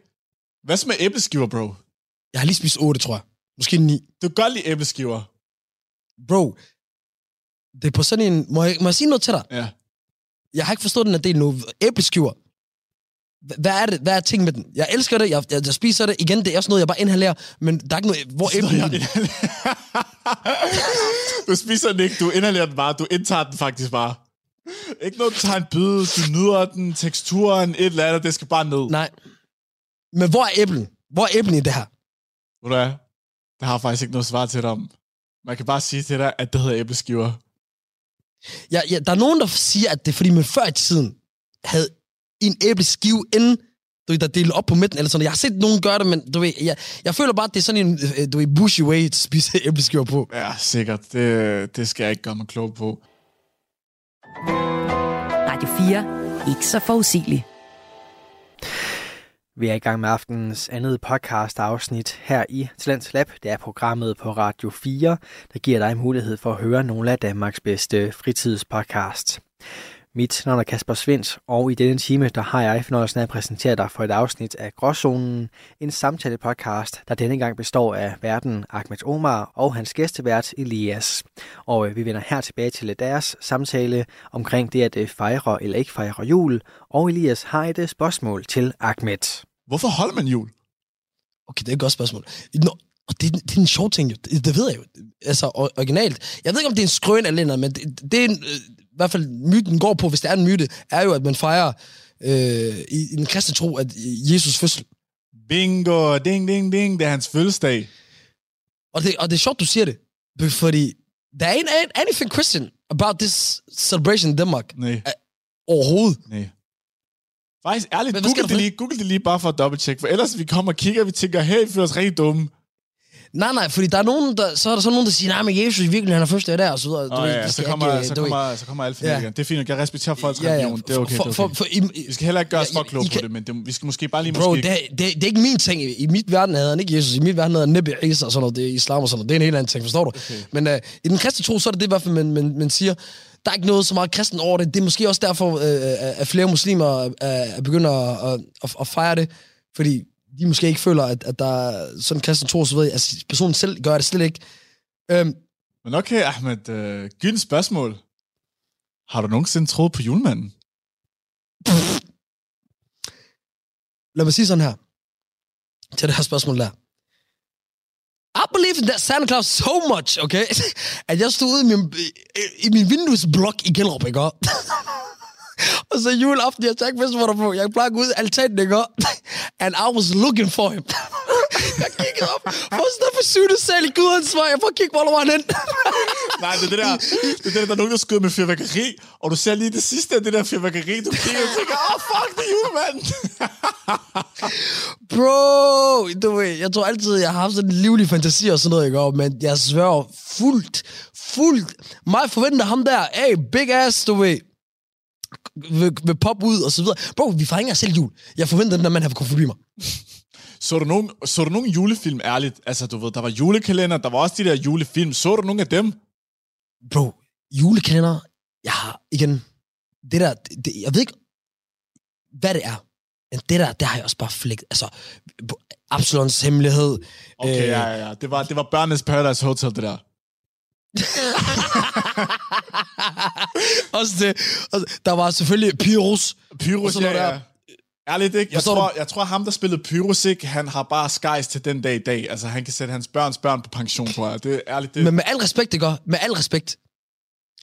Hvad så med æbleskiver, bro? Jeg har lige spist 8, tror jeg. Måske 9. Du kan godt lide æbleskiver. Bro, det er på sådan en... Må jeg, må jeg sige noget til dig? Ja. Jeg har ikke forstået den her del nu. Æbleskiver. Hva- Hvad er det? Hvad er ting med den? Jeg elsker det. Jeg, jeg, jeg spiser det. Igen, det er også noget, jeg bare inhalerer. Men der er ikke noget... Hvor æble er den? Du spiser den ikke, du inhalerer den bare. Du indtager den faktisk bare. Ikke noget, du tager en bid, du nyder den, teksturen, et eller andet, det skal bare ned. Nej. Men hvor er æblen? Hvor er æblen i det her? Ved du hvad? Der har jeg faktisk ikke noget svar til dig om. Man kan bare sige til dig, at det hedder æbleskiver. Ja, ja, der er nogen, der siger, at det er fordi, man før i tiden havde en æbleskive inden, du ved, der delte op på midten, eller sådan Jeg har set nogen gøre det, men du ved, jeg, jeg føler bare, at det er sådan en, øh, du ved, bushy way at spise æbleskiver på. Ja, sikkert. Det, det skal jeg ikke gøre mig klog på. Radio 4. Ikke så forudsigelig. Vi er i gang med aftenens andet podcast afsnit her i Talents Lab. Det er programmet på Radio 4, der giver dig mulighed for at høre nogle af Danmarks bedste fritidspodcasts. Mit navn er Kasper Svens, og i denne time der har jeg fornøjelsen af at præsentere dig for et afsnit af Gråzonen, en samtale-podcast, der denne gang består af verden Ahmed Omar og hans gæstevært Elias. Og øh, vi vender her tilbage til deres samtale omkring det at øh, fejre eller ikke fejre jul, og Elias har et øh, spørgsmål til Ahmed. Hvorfor holder man jul? Okay, det er et godt spørgsmål. Nå, og det, det er en sjov ting, jo. Det, det ved jeg jo. Altså, originalt. Jeg ved ikke, om det er en skrøn eller noget, men det, det er en, øh, i hvert fald myten går på, hvis det er en myte, er jo, at man fejrer øh, i, i den kristne tro, at Jesus fødsel. Bingo, ding, ding, ding, det er hans fødselsdag. Og det, og det er sjovt, du siger det, fordi der er en, anything Christian about this celebration in Denmark. Nej. Overhovedet. Nej. Faktisk ærligt, Men google der det, lige, google det lige bare for at dobbelttjekke, for ellers vi kommer og kigger, og vi tænker, hey, vi føler os rigtig dumme. Nej, nej, fordi der er nogen, der, så er der så nogen, der siger, nej, men Jesus i virkeligheden, han er første der, og så videre. Oh, ja, det så, kommer, ikke, så, kommer, så kommer alle Ja. ja. Det er fint, jeg respekterer folks Ja, ja, religion. Det er okay, for- det er okay. for- for- I- vi skal heller ikke gøre os Ja, for kloge på det, men det, vi skal måske bare lige Bro, måske... det, det, det er ikke min ting. I mit verden havde han ikke Jesus. I mit verden havde han Nebbe Isa og sådan noget. Det er islam og sådan noget. Det er en helt anden ting, forstår du? Okay. Men uh, i den kristne tro, så er det det i hvert fald, man, man, man siger. Der er ikke noget så meget kristen over det. Det er måske også derfor, uh, at flere muslimer uh, er begyndt at, at, at, at fejre det. Fordi de måske ikke føler, at, at der er sådan en tro, så ved jeg, altså personen selv gør det slet ikke. Um, Men okay, Ahmed, øh, gyldent spørgsmål. Har du nogensinde troet på julemanden? lad mig sige sådan her. Til det her spørgsmål der. I believe in that Santa Claus so much, okay? At jeg stod ude i min, i, i min vinduesblok i Gellerup, ikke? Og så juleaften, jeg tager ikke vidste, hvor der på. Jeg plejer at gå ud i altanen, ikke? And I was looking for him. jeg kiggede op. Hvor står for syvende sal i Gudens vej? Jeg får kigge, hvor var han hen. Nej, det er det der, det er det der, der er nogen, der skyder med fyrværkeri, og du ser lige det sidste af det der fyrværkeri, du kigger og tænker, åh, oh, fuck, det er julemanden. Bro, du ved, jeg tror altid, jeg har haft sådan en livlig fantasi og sådan noget, ikke? Men jeg sværger fuldt, fuldt. Mig forventer ham der, hey, big ass, du ved, vil, vil poppe ud og så videre. Bro, vi fejrer selv jul. Jeg forventer, den mand her vil komme forbi mig. Så du, nogen, så du nogen julefilm, ærligt? Altså, du ved, der var julekalender, der var også de der julefilm. Så du nogen af dem? Bro, julekalender, jeg har igen, det der, det, jeg ved ikke, hvad det er. Men det der, det har jeg også bare flægt. Altså, Absalons hemmelighed. Okay, øh, ja, ja, ja. Det var, det var børnenes Paradise Hotel, det der. også det. Der var selvfølgelig Pyrus. Pyrus, sådan ja, ja. der. Ærligt ikke? Jeg Forstår tror, du? jeg tror, ham, der spillede Pyrus, ikke? Han har bare skies til den dag i dag. Altså, han kan sætte hans børns børn på pension, tror jeg. Det er ærligt, det... Men med al respekt, det gør. Med al respekt.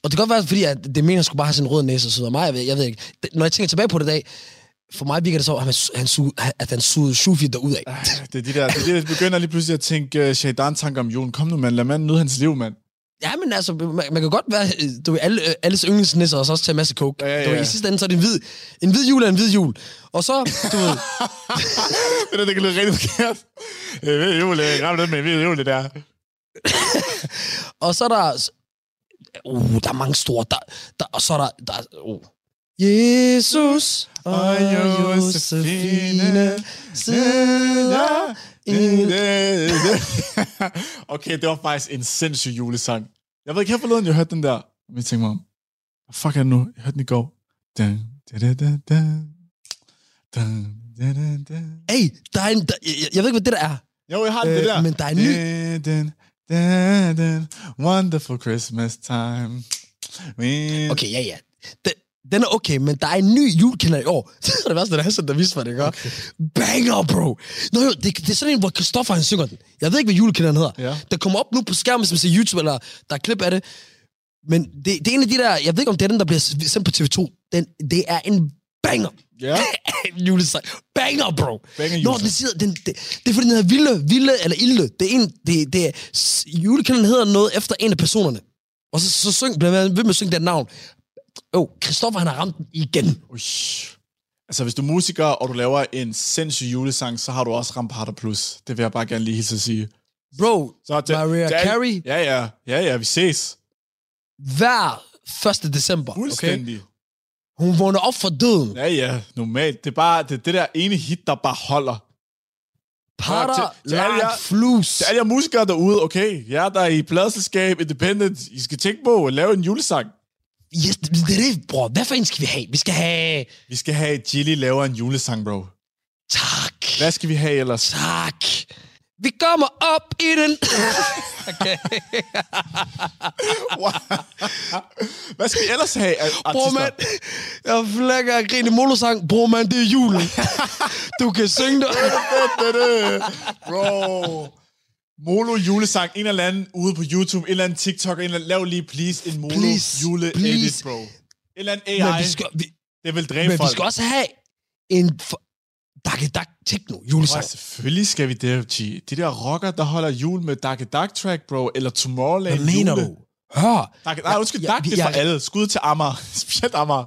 Og det kan godt være, fordi at det mener, at han skulle bare have sin røde næse og så videre. Mig, jeg ved, jeg ved ikke. Når jeg tænker tilbage på det i dag, for mig virker det så, at han, han, suge- at han sugede Shufi derud af. Det er de der, det er det, jeg begynder lige pludselig at tænke uh, Shaidan-tanker om julen. Kom nu, mand. Lad manden nyde hans liv, mand. Ja, men altså, man, man kan godt være, øh, du ved, alle, øh, alles yndlingsnisser og så også tage en masse coke. Ja, ja, Du ved, ja. I sidste ende, så er det en hvid, en hvid jul er en hvid jul. Og så, du ved, det der, det kan lyde rigtig forkert. Jeg ved jul, jeg rammer det med ved jul, det der. og så er der, uh, der er mange store, der, der, og så er der, der uh. Jesus og Josefine sidder okay, det var faktisk en sindssyg julesang. Jeg ved ikke, her forleden, jeg hørte den der. Og jeg tænkte mig om, fuck er det nu? Jeg hørte den i går. Dun, da, da, da, da. Dun, da, da, da. Hey, der er en, der, jeg, jeg ved ikke, hvad det der er. Jo, jeg har det, det der. Men der er en ny... Dun, dun, dun, wonderful Christmas time. We... Okay, ja, ja. Den, den er okay, men der er en ny julekalender i år. det er det værste, der er sådan, der viste mig det, ikke? Okay. Banger, bro! Nå jo, det, det er sådan en, hvor Christoffer han synger den. Jeg ved ikke, hvad julekalenderen hedder. Ja. Den kommer op nu på skærmen, man ser YouTube, eller der er klip af det. Men det, det er en af de der, jeg ved ikke, om det er den, der bliver sendt på TV2. Den, det er en banger. Ja. en julesang. Banger, bro. Banger Nå, den siger, den, det, det er fordi, den hedder Vilde, Vilde eller Ilde. Det er en, det, det er, julekalenderen hedder noget efter en af personerne. Og så, så syng, bliver man ved med at synge den navn. Åh, oh, Christoffer, han har ramt den igen. Uish. Altså, hvis du er musiker, og du laver en sindssyg julesang, så har du også ramt Harder Plus. Det vil jeg bare gerne lige hilse at sige. Bro, Så til, Mariah til Carey. Ja, ja. Ja, ja, vi ses. Hver 1. december, okay? Hun vågner op for døden. Ja, ja, normalt. Det er bare det, det der ene hit, der bare holder. Alle jer, like flus. til alle jer musikere derude, okay, jer der er i pladselskab, independent, I skal tænke på at lave en julesang. Yes, det er det, bror. Hvad for en skal vi have? Vi skal have... Vi skal have, at Gilly laver en julesang, bro. Tak. Hvad skal vi have ellers? Tak. Vi kommer op i den... okay. Hvad skal vi ellers have Bror, mand. Jeg flækker af grin i molosang. Bror, mand, det er julen. du kan synge det. Bro. Molo julesang, en eller anden ude på YouTube, en eller anden TikTok, en eller anden, lav lige please en Molo Please, jule edit, please. bro. En eller anden AI, Men vi skal, vi, det vil dræbe men folk. vi skal også have en... For, Dakke Dak Techno julesang. Bro, selvfølgelig skal vi det, G. De der rocker, der holder jul med Dark Dark Track, bro, eller Tomorrowland Hvad mener jule. du? Hør. Dark, nej, undskyld, Ja, Dark, vi- det er for alle. Skud til Amager. Specielt Amager.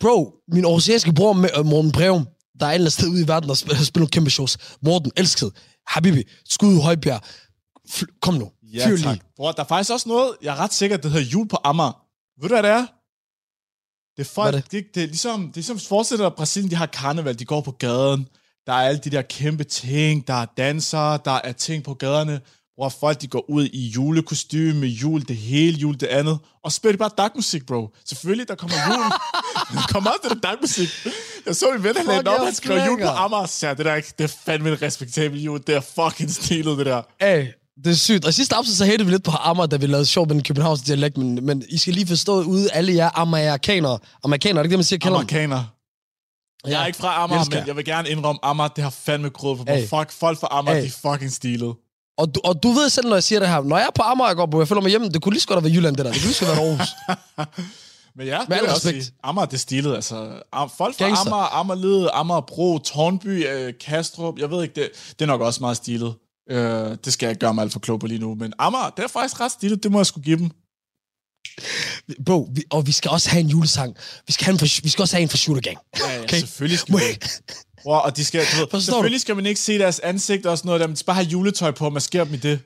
Bro, min aarhusianske bror, Morten Breum, der er et eller andet sted ude i verden, der spiller, spiller nogle kæmpe shows. Morten, elsket. Habibi, skud Højbjerg. Fl- Kom nu. Ja, Fyr tak. Bror, der er faktisk også noget, jeg er ret sikker, det hedder jul på Amager. Ved du, hvad det er? Det er folk, det? Det, det, er ligesom, det er ligesom fortsætter Brasilien, de har karneval, de går på gaden. Der er alle de der kæmpe ting, der er dansere, der er ting på gaderne, hvor folk de går ud i julekostyme, jul, det hele jul, det andet, og så spiller de bare dagmusik, bro. Selvfølgelig, der kommer jul. der kommer også det der dagmusik. Jeg så min ven, han lagde op, jeg han skrev jul på. Amager. Så ja, det der er ikke, det er fandme en respektabel jul. Det er fucking stilet, det der. Hey, det er sygt. Og sidste afsnit, så hættede vi lidt på Amager, da vi lavede sjov med den københavnske dialekt, men, men I skal lige forstå ude, alle jer amerikanere. Amerikanere, er det ikke det, man siger, kalder dem? Amerikaner. Jeg er ikke fra Amager, elsker men jeg vil gerne indrømme, Amager, det har fandme grået på mig. Fuck, folk fra Amager, Hey. de er fucking stilet. Og du, og du ved selv, når jeg siger det her, når jeg er på Amager, jeg går på, jeg føler mig hjemme, det kunne lige så godt have været Jylland, det der. Det kunne lige så godt været Aarhus. Men ja, det Med vil al jeg også sige. Amager, det er stilet. Altså, folk fra Gangster. Amager, Amagerlede, Amagerbro, Tornby, øh, Kastrup, jeg ved ikke, det, det er nok også meget stilet. Øh, det skal jeg ikke gøre mig alt for klog på lige nu. Men Amager, det er faktisk ret stilet, det må jeg skulle give dem. Bro, vi, og vi skal også have en julesang. Vi skal, have en for, vi skal også have en for Shooter Gang. Ja, ja, Okay. selvfølgelig skal vi. Bror, og de skal, du ved, Forstår du? selvfølgelig skal man ikke se deres ansigt og sådan noget, der, men de skal bare have juletøj på, og maskere dem i det.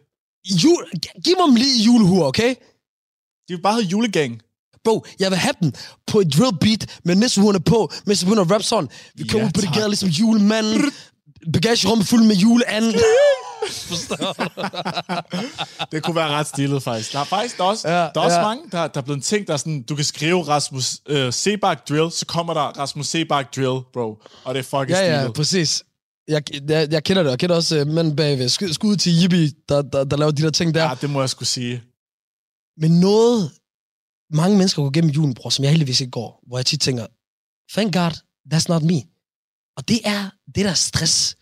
Jul, giv mig lige julehur, okay? De vil bare have julegang. Bro, jeg vil have dem på et drill beat med nissehurene på, mens jeg begynder at rap sådan. Vi kommer Ja, ud på det gader ligesom julemanden. Bagagerummet fuld med juleanden. Forstår du? Det kunne være ret stilet, faktisk. Der er faktisk der er også, Ja, ja, der er også ja. mange, der, der er blevet ting, der er sådan, du kan skrive Rasmus øh, Sebak Drill, så kommer der Rasmus Sebak Drill, bro. Og det er fucking Ja, ja, stilet. præcis. Jeg, jeg, jeg kender det, jeg kender også uh, manden bagved. Skud, skud til Yippie, der, der, der laver de der ting der. Ja, det må jeg skulle sige. Men noget, mange mennesker går gennem julen, bror, som jeg heldigvis ikke går, hvor jeg tit tænker, thank God, that's not me. Og det er det der stress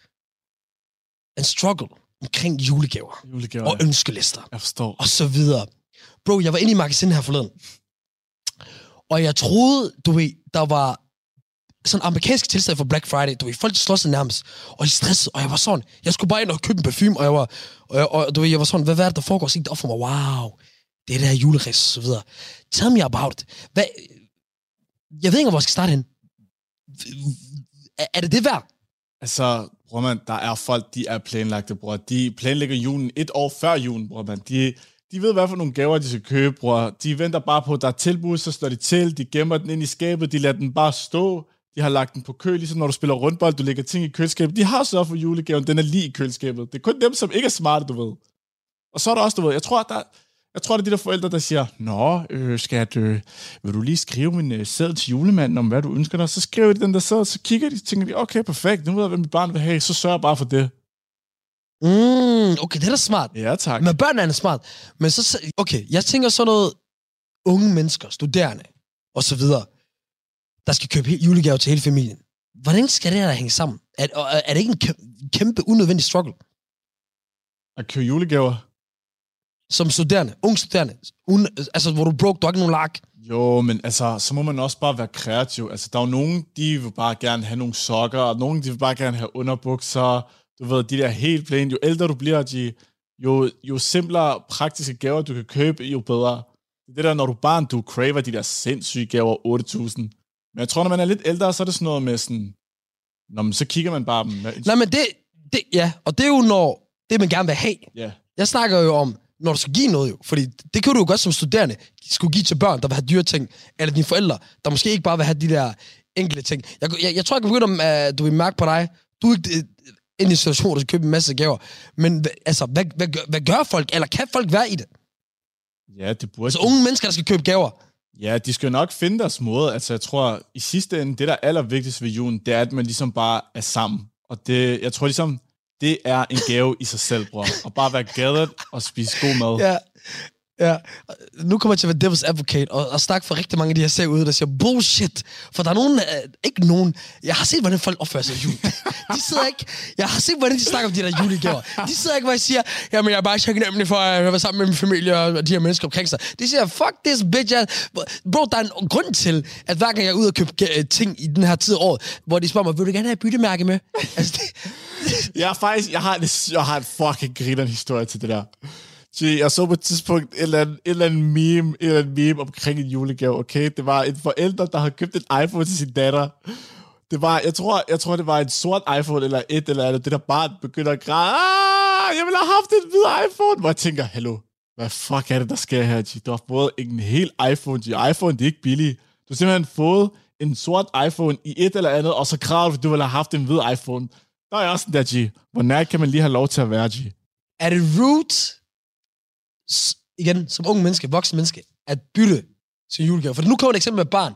and struggle omkring julegaver Julegaver, og ja. ønskelister Jeg forstår. og så videre. Bro, jeg var inde i magasinet her forleden, og jeg troede, du ved, der var sådan amerikansk tilstand for Black Friday. Du ved, folk slår sig nærmest, og de stressede, og jeg var sådan, jeg skulle bare ind og købe en parfume, og jeg var, og, jeg, og du ved, jeg var sådan, hvad, hvad er det, der foregår? Så gik det op for mig, wow, det er det her juleræs, og så videre. Tell me about it. Hvad, jeg ved ikke, hvor jeg skal starte hen. Er, er det det værd? Altså, bror man, der er folk, de er planlagte, bror. De planlægger julen et år før julen, bror man. De, de ved, hvad for nogle gaver, de skal købe, bror. De venter bare på, at der er tilbud, så står de til. De gemmer den ind i skabet, de lader den bare stå. De har lagt den på kø, ligesom når du spiller rundbold, du lægger ting i køleskabet. De har sørget for julegaven, den er lige i køleskabet. Det er kun dem, som ikke er smarte, du ved. Og så er der også, du ved, jeg tror, at der, jeg tror, det er de der forældre, der siger, Nå, øh, skat, øh, vil du lige skrive min øh, seddel til julemanden om, hvad du ønsker dig? Så skriver de den der seddel, så kigger de, tænker de, okay, perfekt, nu ved jeg, hvad mit barn vil have, så sørger jeg bare for det. Mm, okay, det er da smart. Ja, tak. Men børn er smart. Men så, okay, jeg tænker sådan noget unge mennesker, studerende og så videre, der skal købe julegaver til hele familien. Hvordan skal det her hænge sammen? Er, er det ikke en kæm- kæmpe unødvendig struggle? At købe julegaver? Som studerende, ung studerende, un, altså hvor du broke, du har ikke nogen lak. Jo, men altså, så må man også bare være kreativ. Altså, der er jo nogen, de vil bare gerne have nogle sokker, og nogen, de vil bare gerne have underbukser. Du ved, de der helt plain. Jo ældre du bliver, de, jo, jo simplere praktiske gaver, du kan købe, jo bedre. Det der, når du barn, du craver de der sindssyge gaver 8.000. Men jeg tror, når man er lidt ældre, så er det sådan noget med sådan... Nå, men så kigger man bare... Nej, men det, det, ja, og det er jo når, det man gerne vil have. Ja. Jeg snakker jo om, når du skal give noget jo, fordi det kan du jo godt som studerende, skulle give til børn, der vil have dyre ting, eller dine forældre, der måske ikke bare vil have de der enkelte ting. Jeg, jeg, jeg tror, jeg kan begynde, at du vil mærke på dig, du er ikke øh, inde i en situation, hvor du skal købe en masse gaver, men altså, hvad, hvad, gør- hvad gør folk, eller kan folk være i det? Ja, det burde Så unge mennesker, der skal købe gaver, Ja, de skal jo nok finde deres måde. Altså, jeg tror, i sidste ende, det der er allervigtigst ved julen, det er, at man ligesom bare er sammen. Og det, jeg tror ligesom, det er en gave i sig selv, bror. Og bare være gathered og spise god mad. Ja, ja. Nu kommer jeg til at være devil's advocate og, og snakke for rigtig mange af de her serier ude, der siger bullshit. For der er nogen, øh, ikke nogen, jeg har set, hvordan folk opfører sig i jul. De sidder ikke, jeg har set, hvordan de snakker om de der julegaver. De sidder ikke, hvor jeg siger, jamen jeg er bare taknemmelig for at være sammen med min familie og de her mennesker omkring sig. De siger, fuck this bitch. ass. Bro, der er en grund til, at hver gang jeg er ude og købe øh, ting i den her tid af året, hvor de spørger mig, vil du gerne have et byttemærke med? altså, det, Jeg har faktisk, jeg har, en, jeg har en fucking griner historie til det der. Så jeg så på et tidspunkt et eller andet, et eller andet meme, et eller andet meme omkring en julegave, okay? Det var en forælder, der havde købt en iPhone til sin datter. Det var, jeg tror, jeg tror, det var en sort iPhone eller et eller andet. Det der barn begynder at græde. Ah, jeg ville have haft en hvid iPhone. Hvor jeg tænker, hallo, hvad fuck er det, der sker her, G? Du har fået en hel iPhone, G. iPhone, det er ikke billigt. Du har simpelthen fået en sort iPhone i et eller andet, og så græder du, at du ville have haft en hvid iPhone. Der er også sådan der, G. Hvor nær kan man lige have lov til at være, G? er det rude, igen, som ung menneske, voksen menneske, at bytte sin julegave? For nu kommer et eksempel med et barn,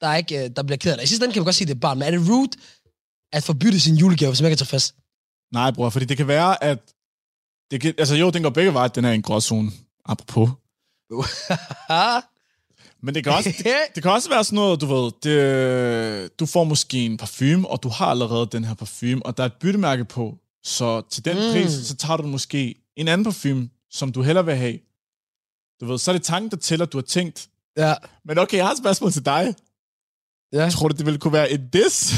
der, er ikke, øh, der bliver ked af det. I sidste ende kan man godt sige, at det er et barn, men er det rude at få byttet sin julegave, hvis man ikke kan tage fast? Nej, bror, fordi det kan være, at... Det kan, altså jo, den går begge veje, at den er en gråzone. Apropos. Men det kan, også, det, det kan også være sådan noget, du ved, det, du får måske en parfume, og du har allerede den her parfume, og der er et byttemærke på, så til den Mm. pris, så tager du måske en anden parfume, som du hellere vil have. Du ved, så er det tanken, der tæller, du har tænkt. Ja. Men okay, jeg har et spørgsmål til dig. Ja. Tror du, det ville kunne være en dis?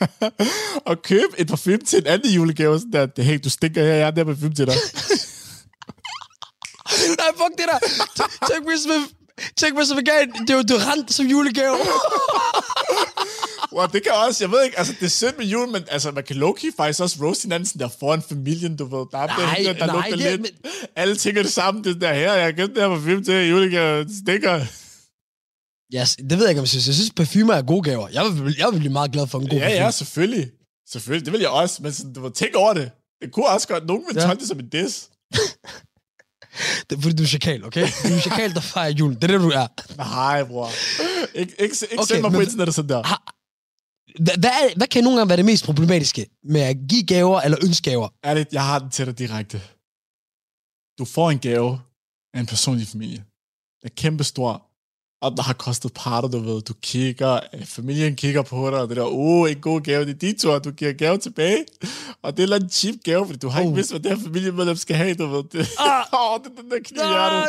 at købe et parfume til en anden julegave, sådan der, hey, du stinker her, jeg har den her parfume til dig. Nej, fuck det der. T- Tænk man, tænk hvis man gav en deodorant som julegave. Wow, det kan også, jeg ved ikke, altså det er synd med jul, men altså man kan low-key faktisk også roast hinanden sådan der foran familien, du ved. Der er Nej, den, der nej, lugter det er- lidt. Alle tænker det samme, det der her, jeg gemt det her parfume til julegave, det stikker. Yes, det ved jeg ikke, om jeg synes. Jeg synes, parfumer er gode gaver. Jeg vil, jeg vil blive meget glad for en god Ja, parfume. ja, selvfølgelig. Selvfølgelig, det vil jeg også, men sådan, du må tænke over det. Det kunne også godt, nogen vil Ja. ja. det som en diss. Det er fordi, du er chakal, okay? Du er chakal, der fejrer julen. Det er det, du er. Nej, bror. Ikke, ikke, ikke Okay, send mig på internettet sådan der. Hvad, hvad, er, hvad kan nogle gange være det mest problematiske med at give gaver eller ønske gaver? Ærligt, jeg har den til dig direkte. Du får en gave af en person i din familie. Den er kæmpestor, og der har kostet parter, du ved. Du kigger, øh, familien kigger på dig, og det der, oh, en god gave, det er din tur, du giver gave tilbage. Og det er en eller cheap gave, fordi du har ikke Oh. vidst, hvad det her familiemedlem skal have, du ved. Det, Ah. oh, det er den der kniv i hjertet.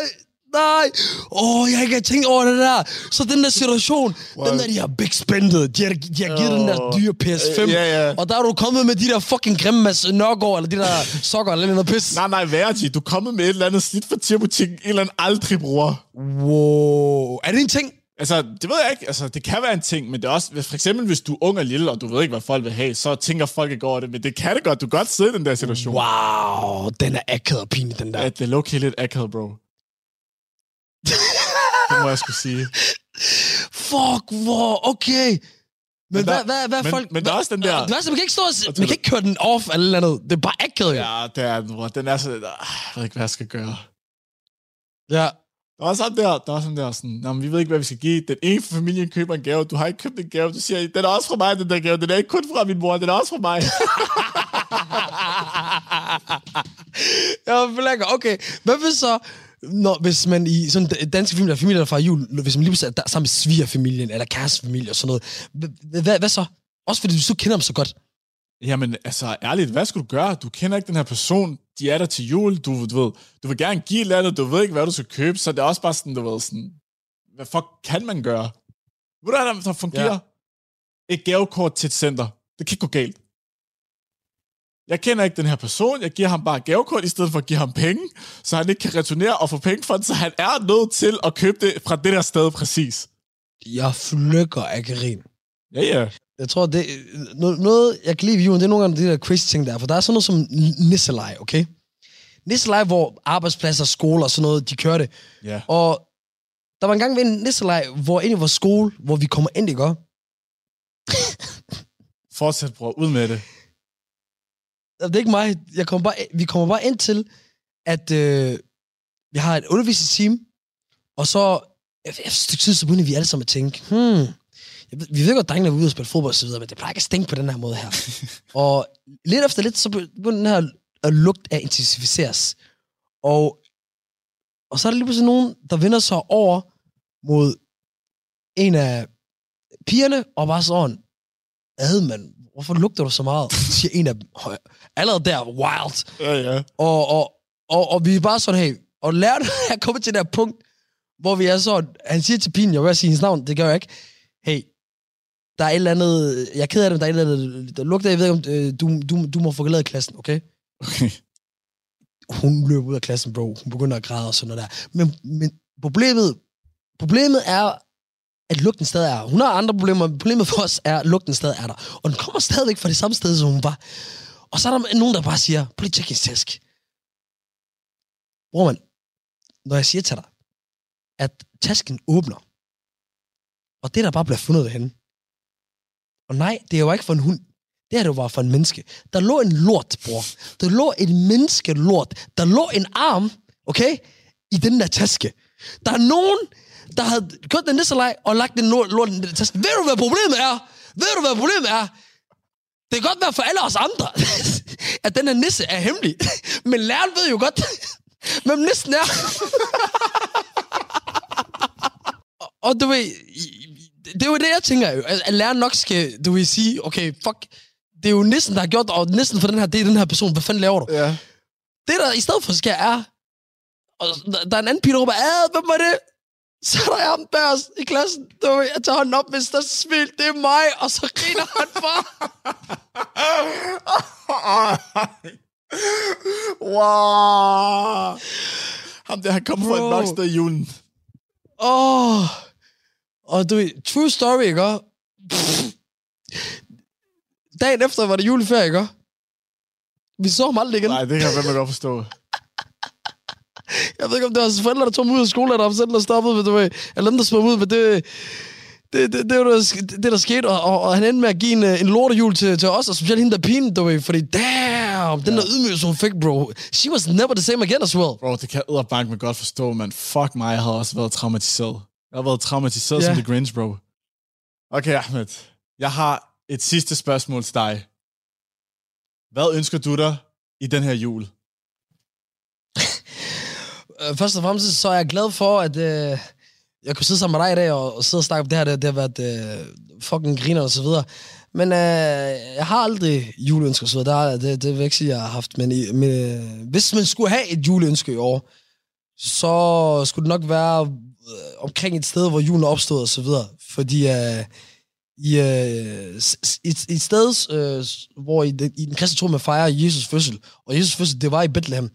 Nej. Åh, oh, jeg har ikke tænkt over det der. Så den der situation, wow. den der, de har big spendet. De har, de har givet oh. den der dyre PS5. Øh, ja, ja. Og der er du kommet med de der fucking grimme Mads Nørgaard, eller de der sokker, eller noget pis. Nej, nej, værre, Du er kommet med et eller andet slidt for tierbutikken, en eller anden aldrig bruger. Wow. Er det en ting? Altså, det ved jeg ikke. Altså, det kan være en ting, men det er også... hvis- For eksempel, hvis du er ung og lille, og du ved ikke, hvad folk vil have, så tænker folk ikke over det. Men det kan det godt. Du kan godt sidde i den der situation. Wow, den er akavet og pinlig, den der. Ja, det er low-key lidt akavet, bro. det må jeg skulle sige. Fuck, hvor, okay. Men, Men hvad, der- hvad, hvad er men- folk... men der er også den der- Det altså, man kan ikke stå og, man kan ikke køre den off eller andet. Det er bare akavet, jo. Ja, det er den, bror. Den er så... Ah, Jeg ved ikke, hvad jeg skal gøre. Ja. Der er sådan der, der er sådan der, sådan, Nå, men vi ved ikke, hvad vi skal give. Den ene fra familien køber en gave, du har ikke købt en gave. Du siger, den er også fra mig, den der gave. Den er ikke kun fra min mor, den er også fra mig. Jeg forlænger, okay. Hvad hvis så, når, hvis man i sådan en danske familier, familier der fra jul, hvis man lige er der, sammen med svigerfamilien, eller kærestefamilie og sådan noget, hvad, hvad, hvad så? Også fordi du så kender dem så godt. Jamen, altså, ærligt, hvad skal du gøre? Du kender ikke den her person. De er der til jul. Du, du ved, du vil gerne give et eller andet, du ved ikke, hvad du skal købe, så det er også bare sådan, du ved, sådan, hvad fuck kan man gøre? Ved du, hvad der fungerer? Ja. Et gavekort til et center. Det kan ikke gå galt. Jeg kender ikke den her person, jeg giver ham bare gavekort, i stedet for at give ham penge, så han ikke kan returnere og få penge for det, så han er nødt til at købe det fra det der sted præcis. Jeg flykker af grin. Ja, ja. Jeg tror, det noget, noget jeg kan lide ved julen, det er nogle gange de der crazy ting der, for der er sådan noget som nisseleje, okay? Nisseleje, hvor arbejdspladser, skoler og sådan noget, de kører det. Ja. Og der var en gang ved en nisseleje, hvor ind i vores skole, hvor vi kommer ind, ikke? Fortsæt, bror. Ud med det. Det er ikke mig. Jeg kommer bare, vi kommer bare ind til, at øh, vi har et undervisningsteam, og så efter et stykke tid, så begyndte vi alle sammen at tænke, hmm, vi ved godt, at drengene er ude og spille fodbold og så videre, men det plejer ikke at stænke på den her måde her. og lidt efter lidt, så begyndte den her at lugt at intensificeres. Og, og så er der lige pludselig nogen, der vender sig over mod en af pigerne, og bare sådan, ad mand, hvorfor lugter du så meget? siger en af dem. Allerede der, wild. Ja, ja. Og, og, og, og vi er bare sådan, hey, og lærte at komme til det her punkt, hvor vi er sådan, han siger til pigen, jeg vil sige hendes navn, det gør jeg ikke, hey, der er et eller andet, jeg er ked af det, men der er et eller andet, der lugter, jeg ved ikke, om øh, du, du, du må få forlade klassen, okay? Okay. Hun løber ud af klassen, bro. Hun begynder at græde og sådan noget der. Men, men problemet, problemet er, at lugten stadig er. Hun har andre problemer, men problemet for os er, at lugten stadig er der. Og den kommer stadigvæk fra det samme sted, som hun var. Og så er der nogen, der bare siger, prøv lige tjek hendes task. Bror man, når jeg siger til dig, at tasken åbner, og det der bare bliver fundet derhen. Og nej, det er jo ikke for en hund. Det er det jo bare for en menneske. Der lå en lort, bror. Der lå en menneskelort. Der lå en arm, okay, i den der taske. Der er nogen, der havde kørt den nisselej og lagt den lort, i taske. Ved du, hvad problemet er? Ved du, hvad problemet er? Det kan godt være for alle os andre, at den her nisse er hemmelig. Men læreren ved jo godt, hvem nissen er. og, og du ved, det er jo det, jeg tænker jo. At, læreren nok skal, du vil sige, okay, fuck, det er jo nissen, der har gjort og nissen for den her, det er den her person. Hvad fanden laver du? Ja. Det, der i stedet for sker, er, og der, der er en anden pige, der råber, "Ad, hvem var det? Så er der ham os i klassen. Du ved, jeg tager hånden op, hvis der er smil, det er mig, og så griner han for. wow. Ham der, han kommer fra et Bro. mørkt sted i julen. Åh, oh, og du true story, ikke? Pff. Dagen efter var det juleferie, ikke? Vi så ham aldrig igen. Nej, det kan jeg fandme godt forstå. Jeg ved ikke, om det var hans forældre, der tog ham ud af skole, eller om selv der stoppede, men du ved, eller dem, der små ud, men det, det, det, det, var det, det, der skete, og, og, og han endte med at give en, øh, en lortejul til, til os, og specielt hende der pigen, du ved, fordi damn, den der ydmygelse, hun fik, bro. She was never the same again as well. Bro, det kan jeg bank med godt forstå, man. Fuck mig, jeg havde også været traumatiseret. Jeg har været traumatiseret Ja. som The Grinch, bro. Okay, Ahmed. Jeg har et sidste spørgsmål til dig. Hvad ønsker du dig i den her jul? Øh, Først og fremmest så er jeg glad for, at øh, jeg kunne sidde sammen med dig i dag og, og sidde og snakke om det her. Det, det har været øh, fucking griner og så videre. Men øh, jeg har aldrig juleønsker så der, Det, det, det vil jeg ikke sige, jeg har haft. Men, i, men øh, hvis man skulle have et juleønske i år, så skulle det nok være øh, omkring et sted, hvor julen er opstået og så videre. Fordi øh, i, øh, et, et sted, øh, hvor i, den- i den kristne tro man fejrer Jesus fødsel, og Jesus fødsel, det var i Bethlehem,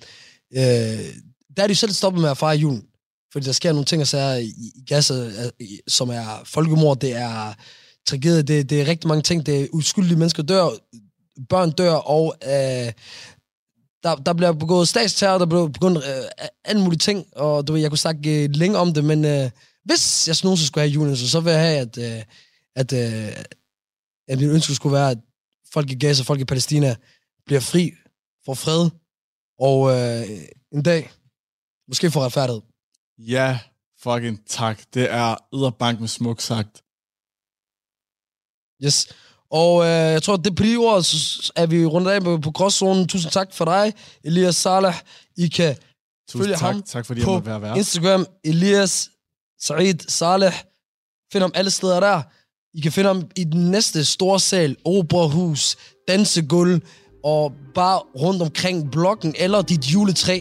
øh, der er de selv stoppet med at fejre julen. Fordi der sker nogle ting og sager i, i Gaza, øh, som er folkemord, det er tragedie, det, det er rigtig mange ting, det er uskyldige mennesker dør, børn dør, og øh, der, der bliver begået statsterror, der bliver begået øh, alle mulige ting, og du ved, jeg kunne snakke øh, længe om det, men øh, hvis jeg nogensinde skulle have julen, så, så vil jeg have, at, øh, at, øh, at min ønske skulle være, at folk i Gaza, folk i Palæstina, bliver fri, får fred, og øh, en dag måske får retfærdighed. Ja, fucking tak. Det er yderbank med smuk sagt. Yes. Og øh, jeg tror, at det på de ord så er vi rundt af på, på gråzonen. Tusind tak for dig, Elias Saleh. I kan Tusind følge tak. ham Tak fordi på være vært. Instagram. Elias Said Saleh. Find ham alle steder der. I kan finde ham i den næste store sal, operahus, dansegulv, og bare rundt omkring bloggen eller dit juletræ.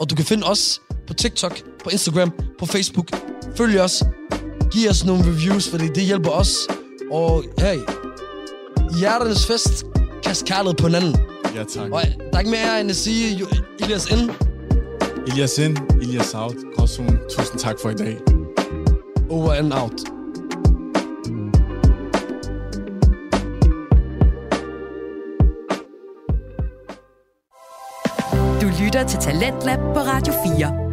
Og du kan finde os på TikTok, på Instagram, på Facebook. Følg os. Giv os nogle reviews, fordi det hjælper os. Og hey, i hjerternes fest, kast kærlighed på hinanden. Ja, tak. Og der er ikke mere end at sige, Elias ind. Elias ind, Elias out. Gråzone. Tusind tak for i dag. Over and out. Du lytter til Talentlab på Radio 4.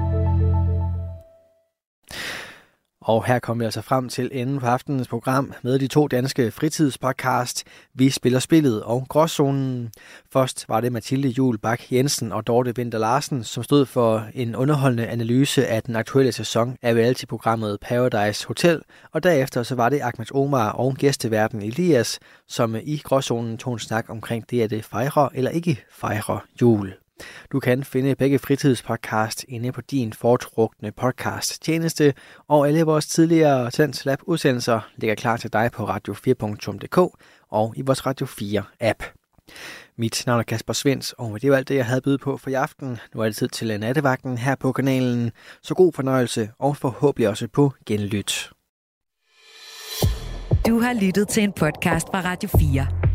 Og her kommer vi altså frem til enden på aftenens program med de to danske fritidspodcast, Vi spiller spillet og Gråzonen. Først var det Mathilde Jul Bak Jensen og Dorte Vinter Larsen, som stod for en underholdende analyse af den aktuelle sæson af reality-programmet Paradise Hotel. Og derefter så var det Ahmed Omar og gæsteverden Elias, som i Gråzonen tog en snak omkring det, at det fejrer eller ikke fejrer jul. Du kan finde begge fritidspodcast inde på din foretrukne podcast tjeneste, og alle vores tidligere Tens Lab udsendelser ligger klar til dig på radio4.dk og i vores Radio 4 app. Mit navn er Kasper Svens, og det var alt det, jeg havde byde på for i aften. Nu er det tid til nattevagten her på kanalen. Så god fornøjelse, og forhåbentlig også på genlyt. Du har lyttet til en podcast fra Radio 4.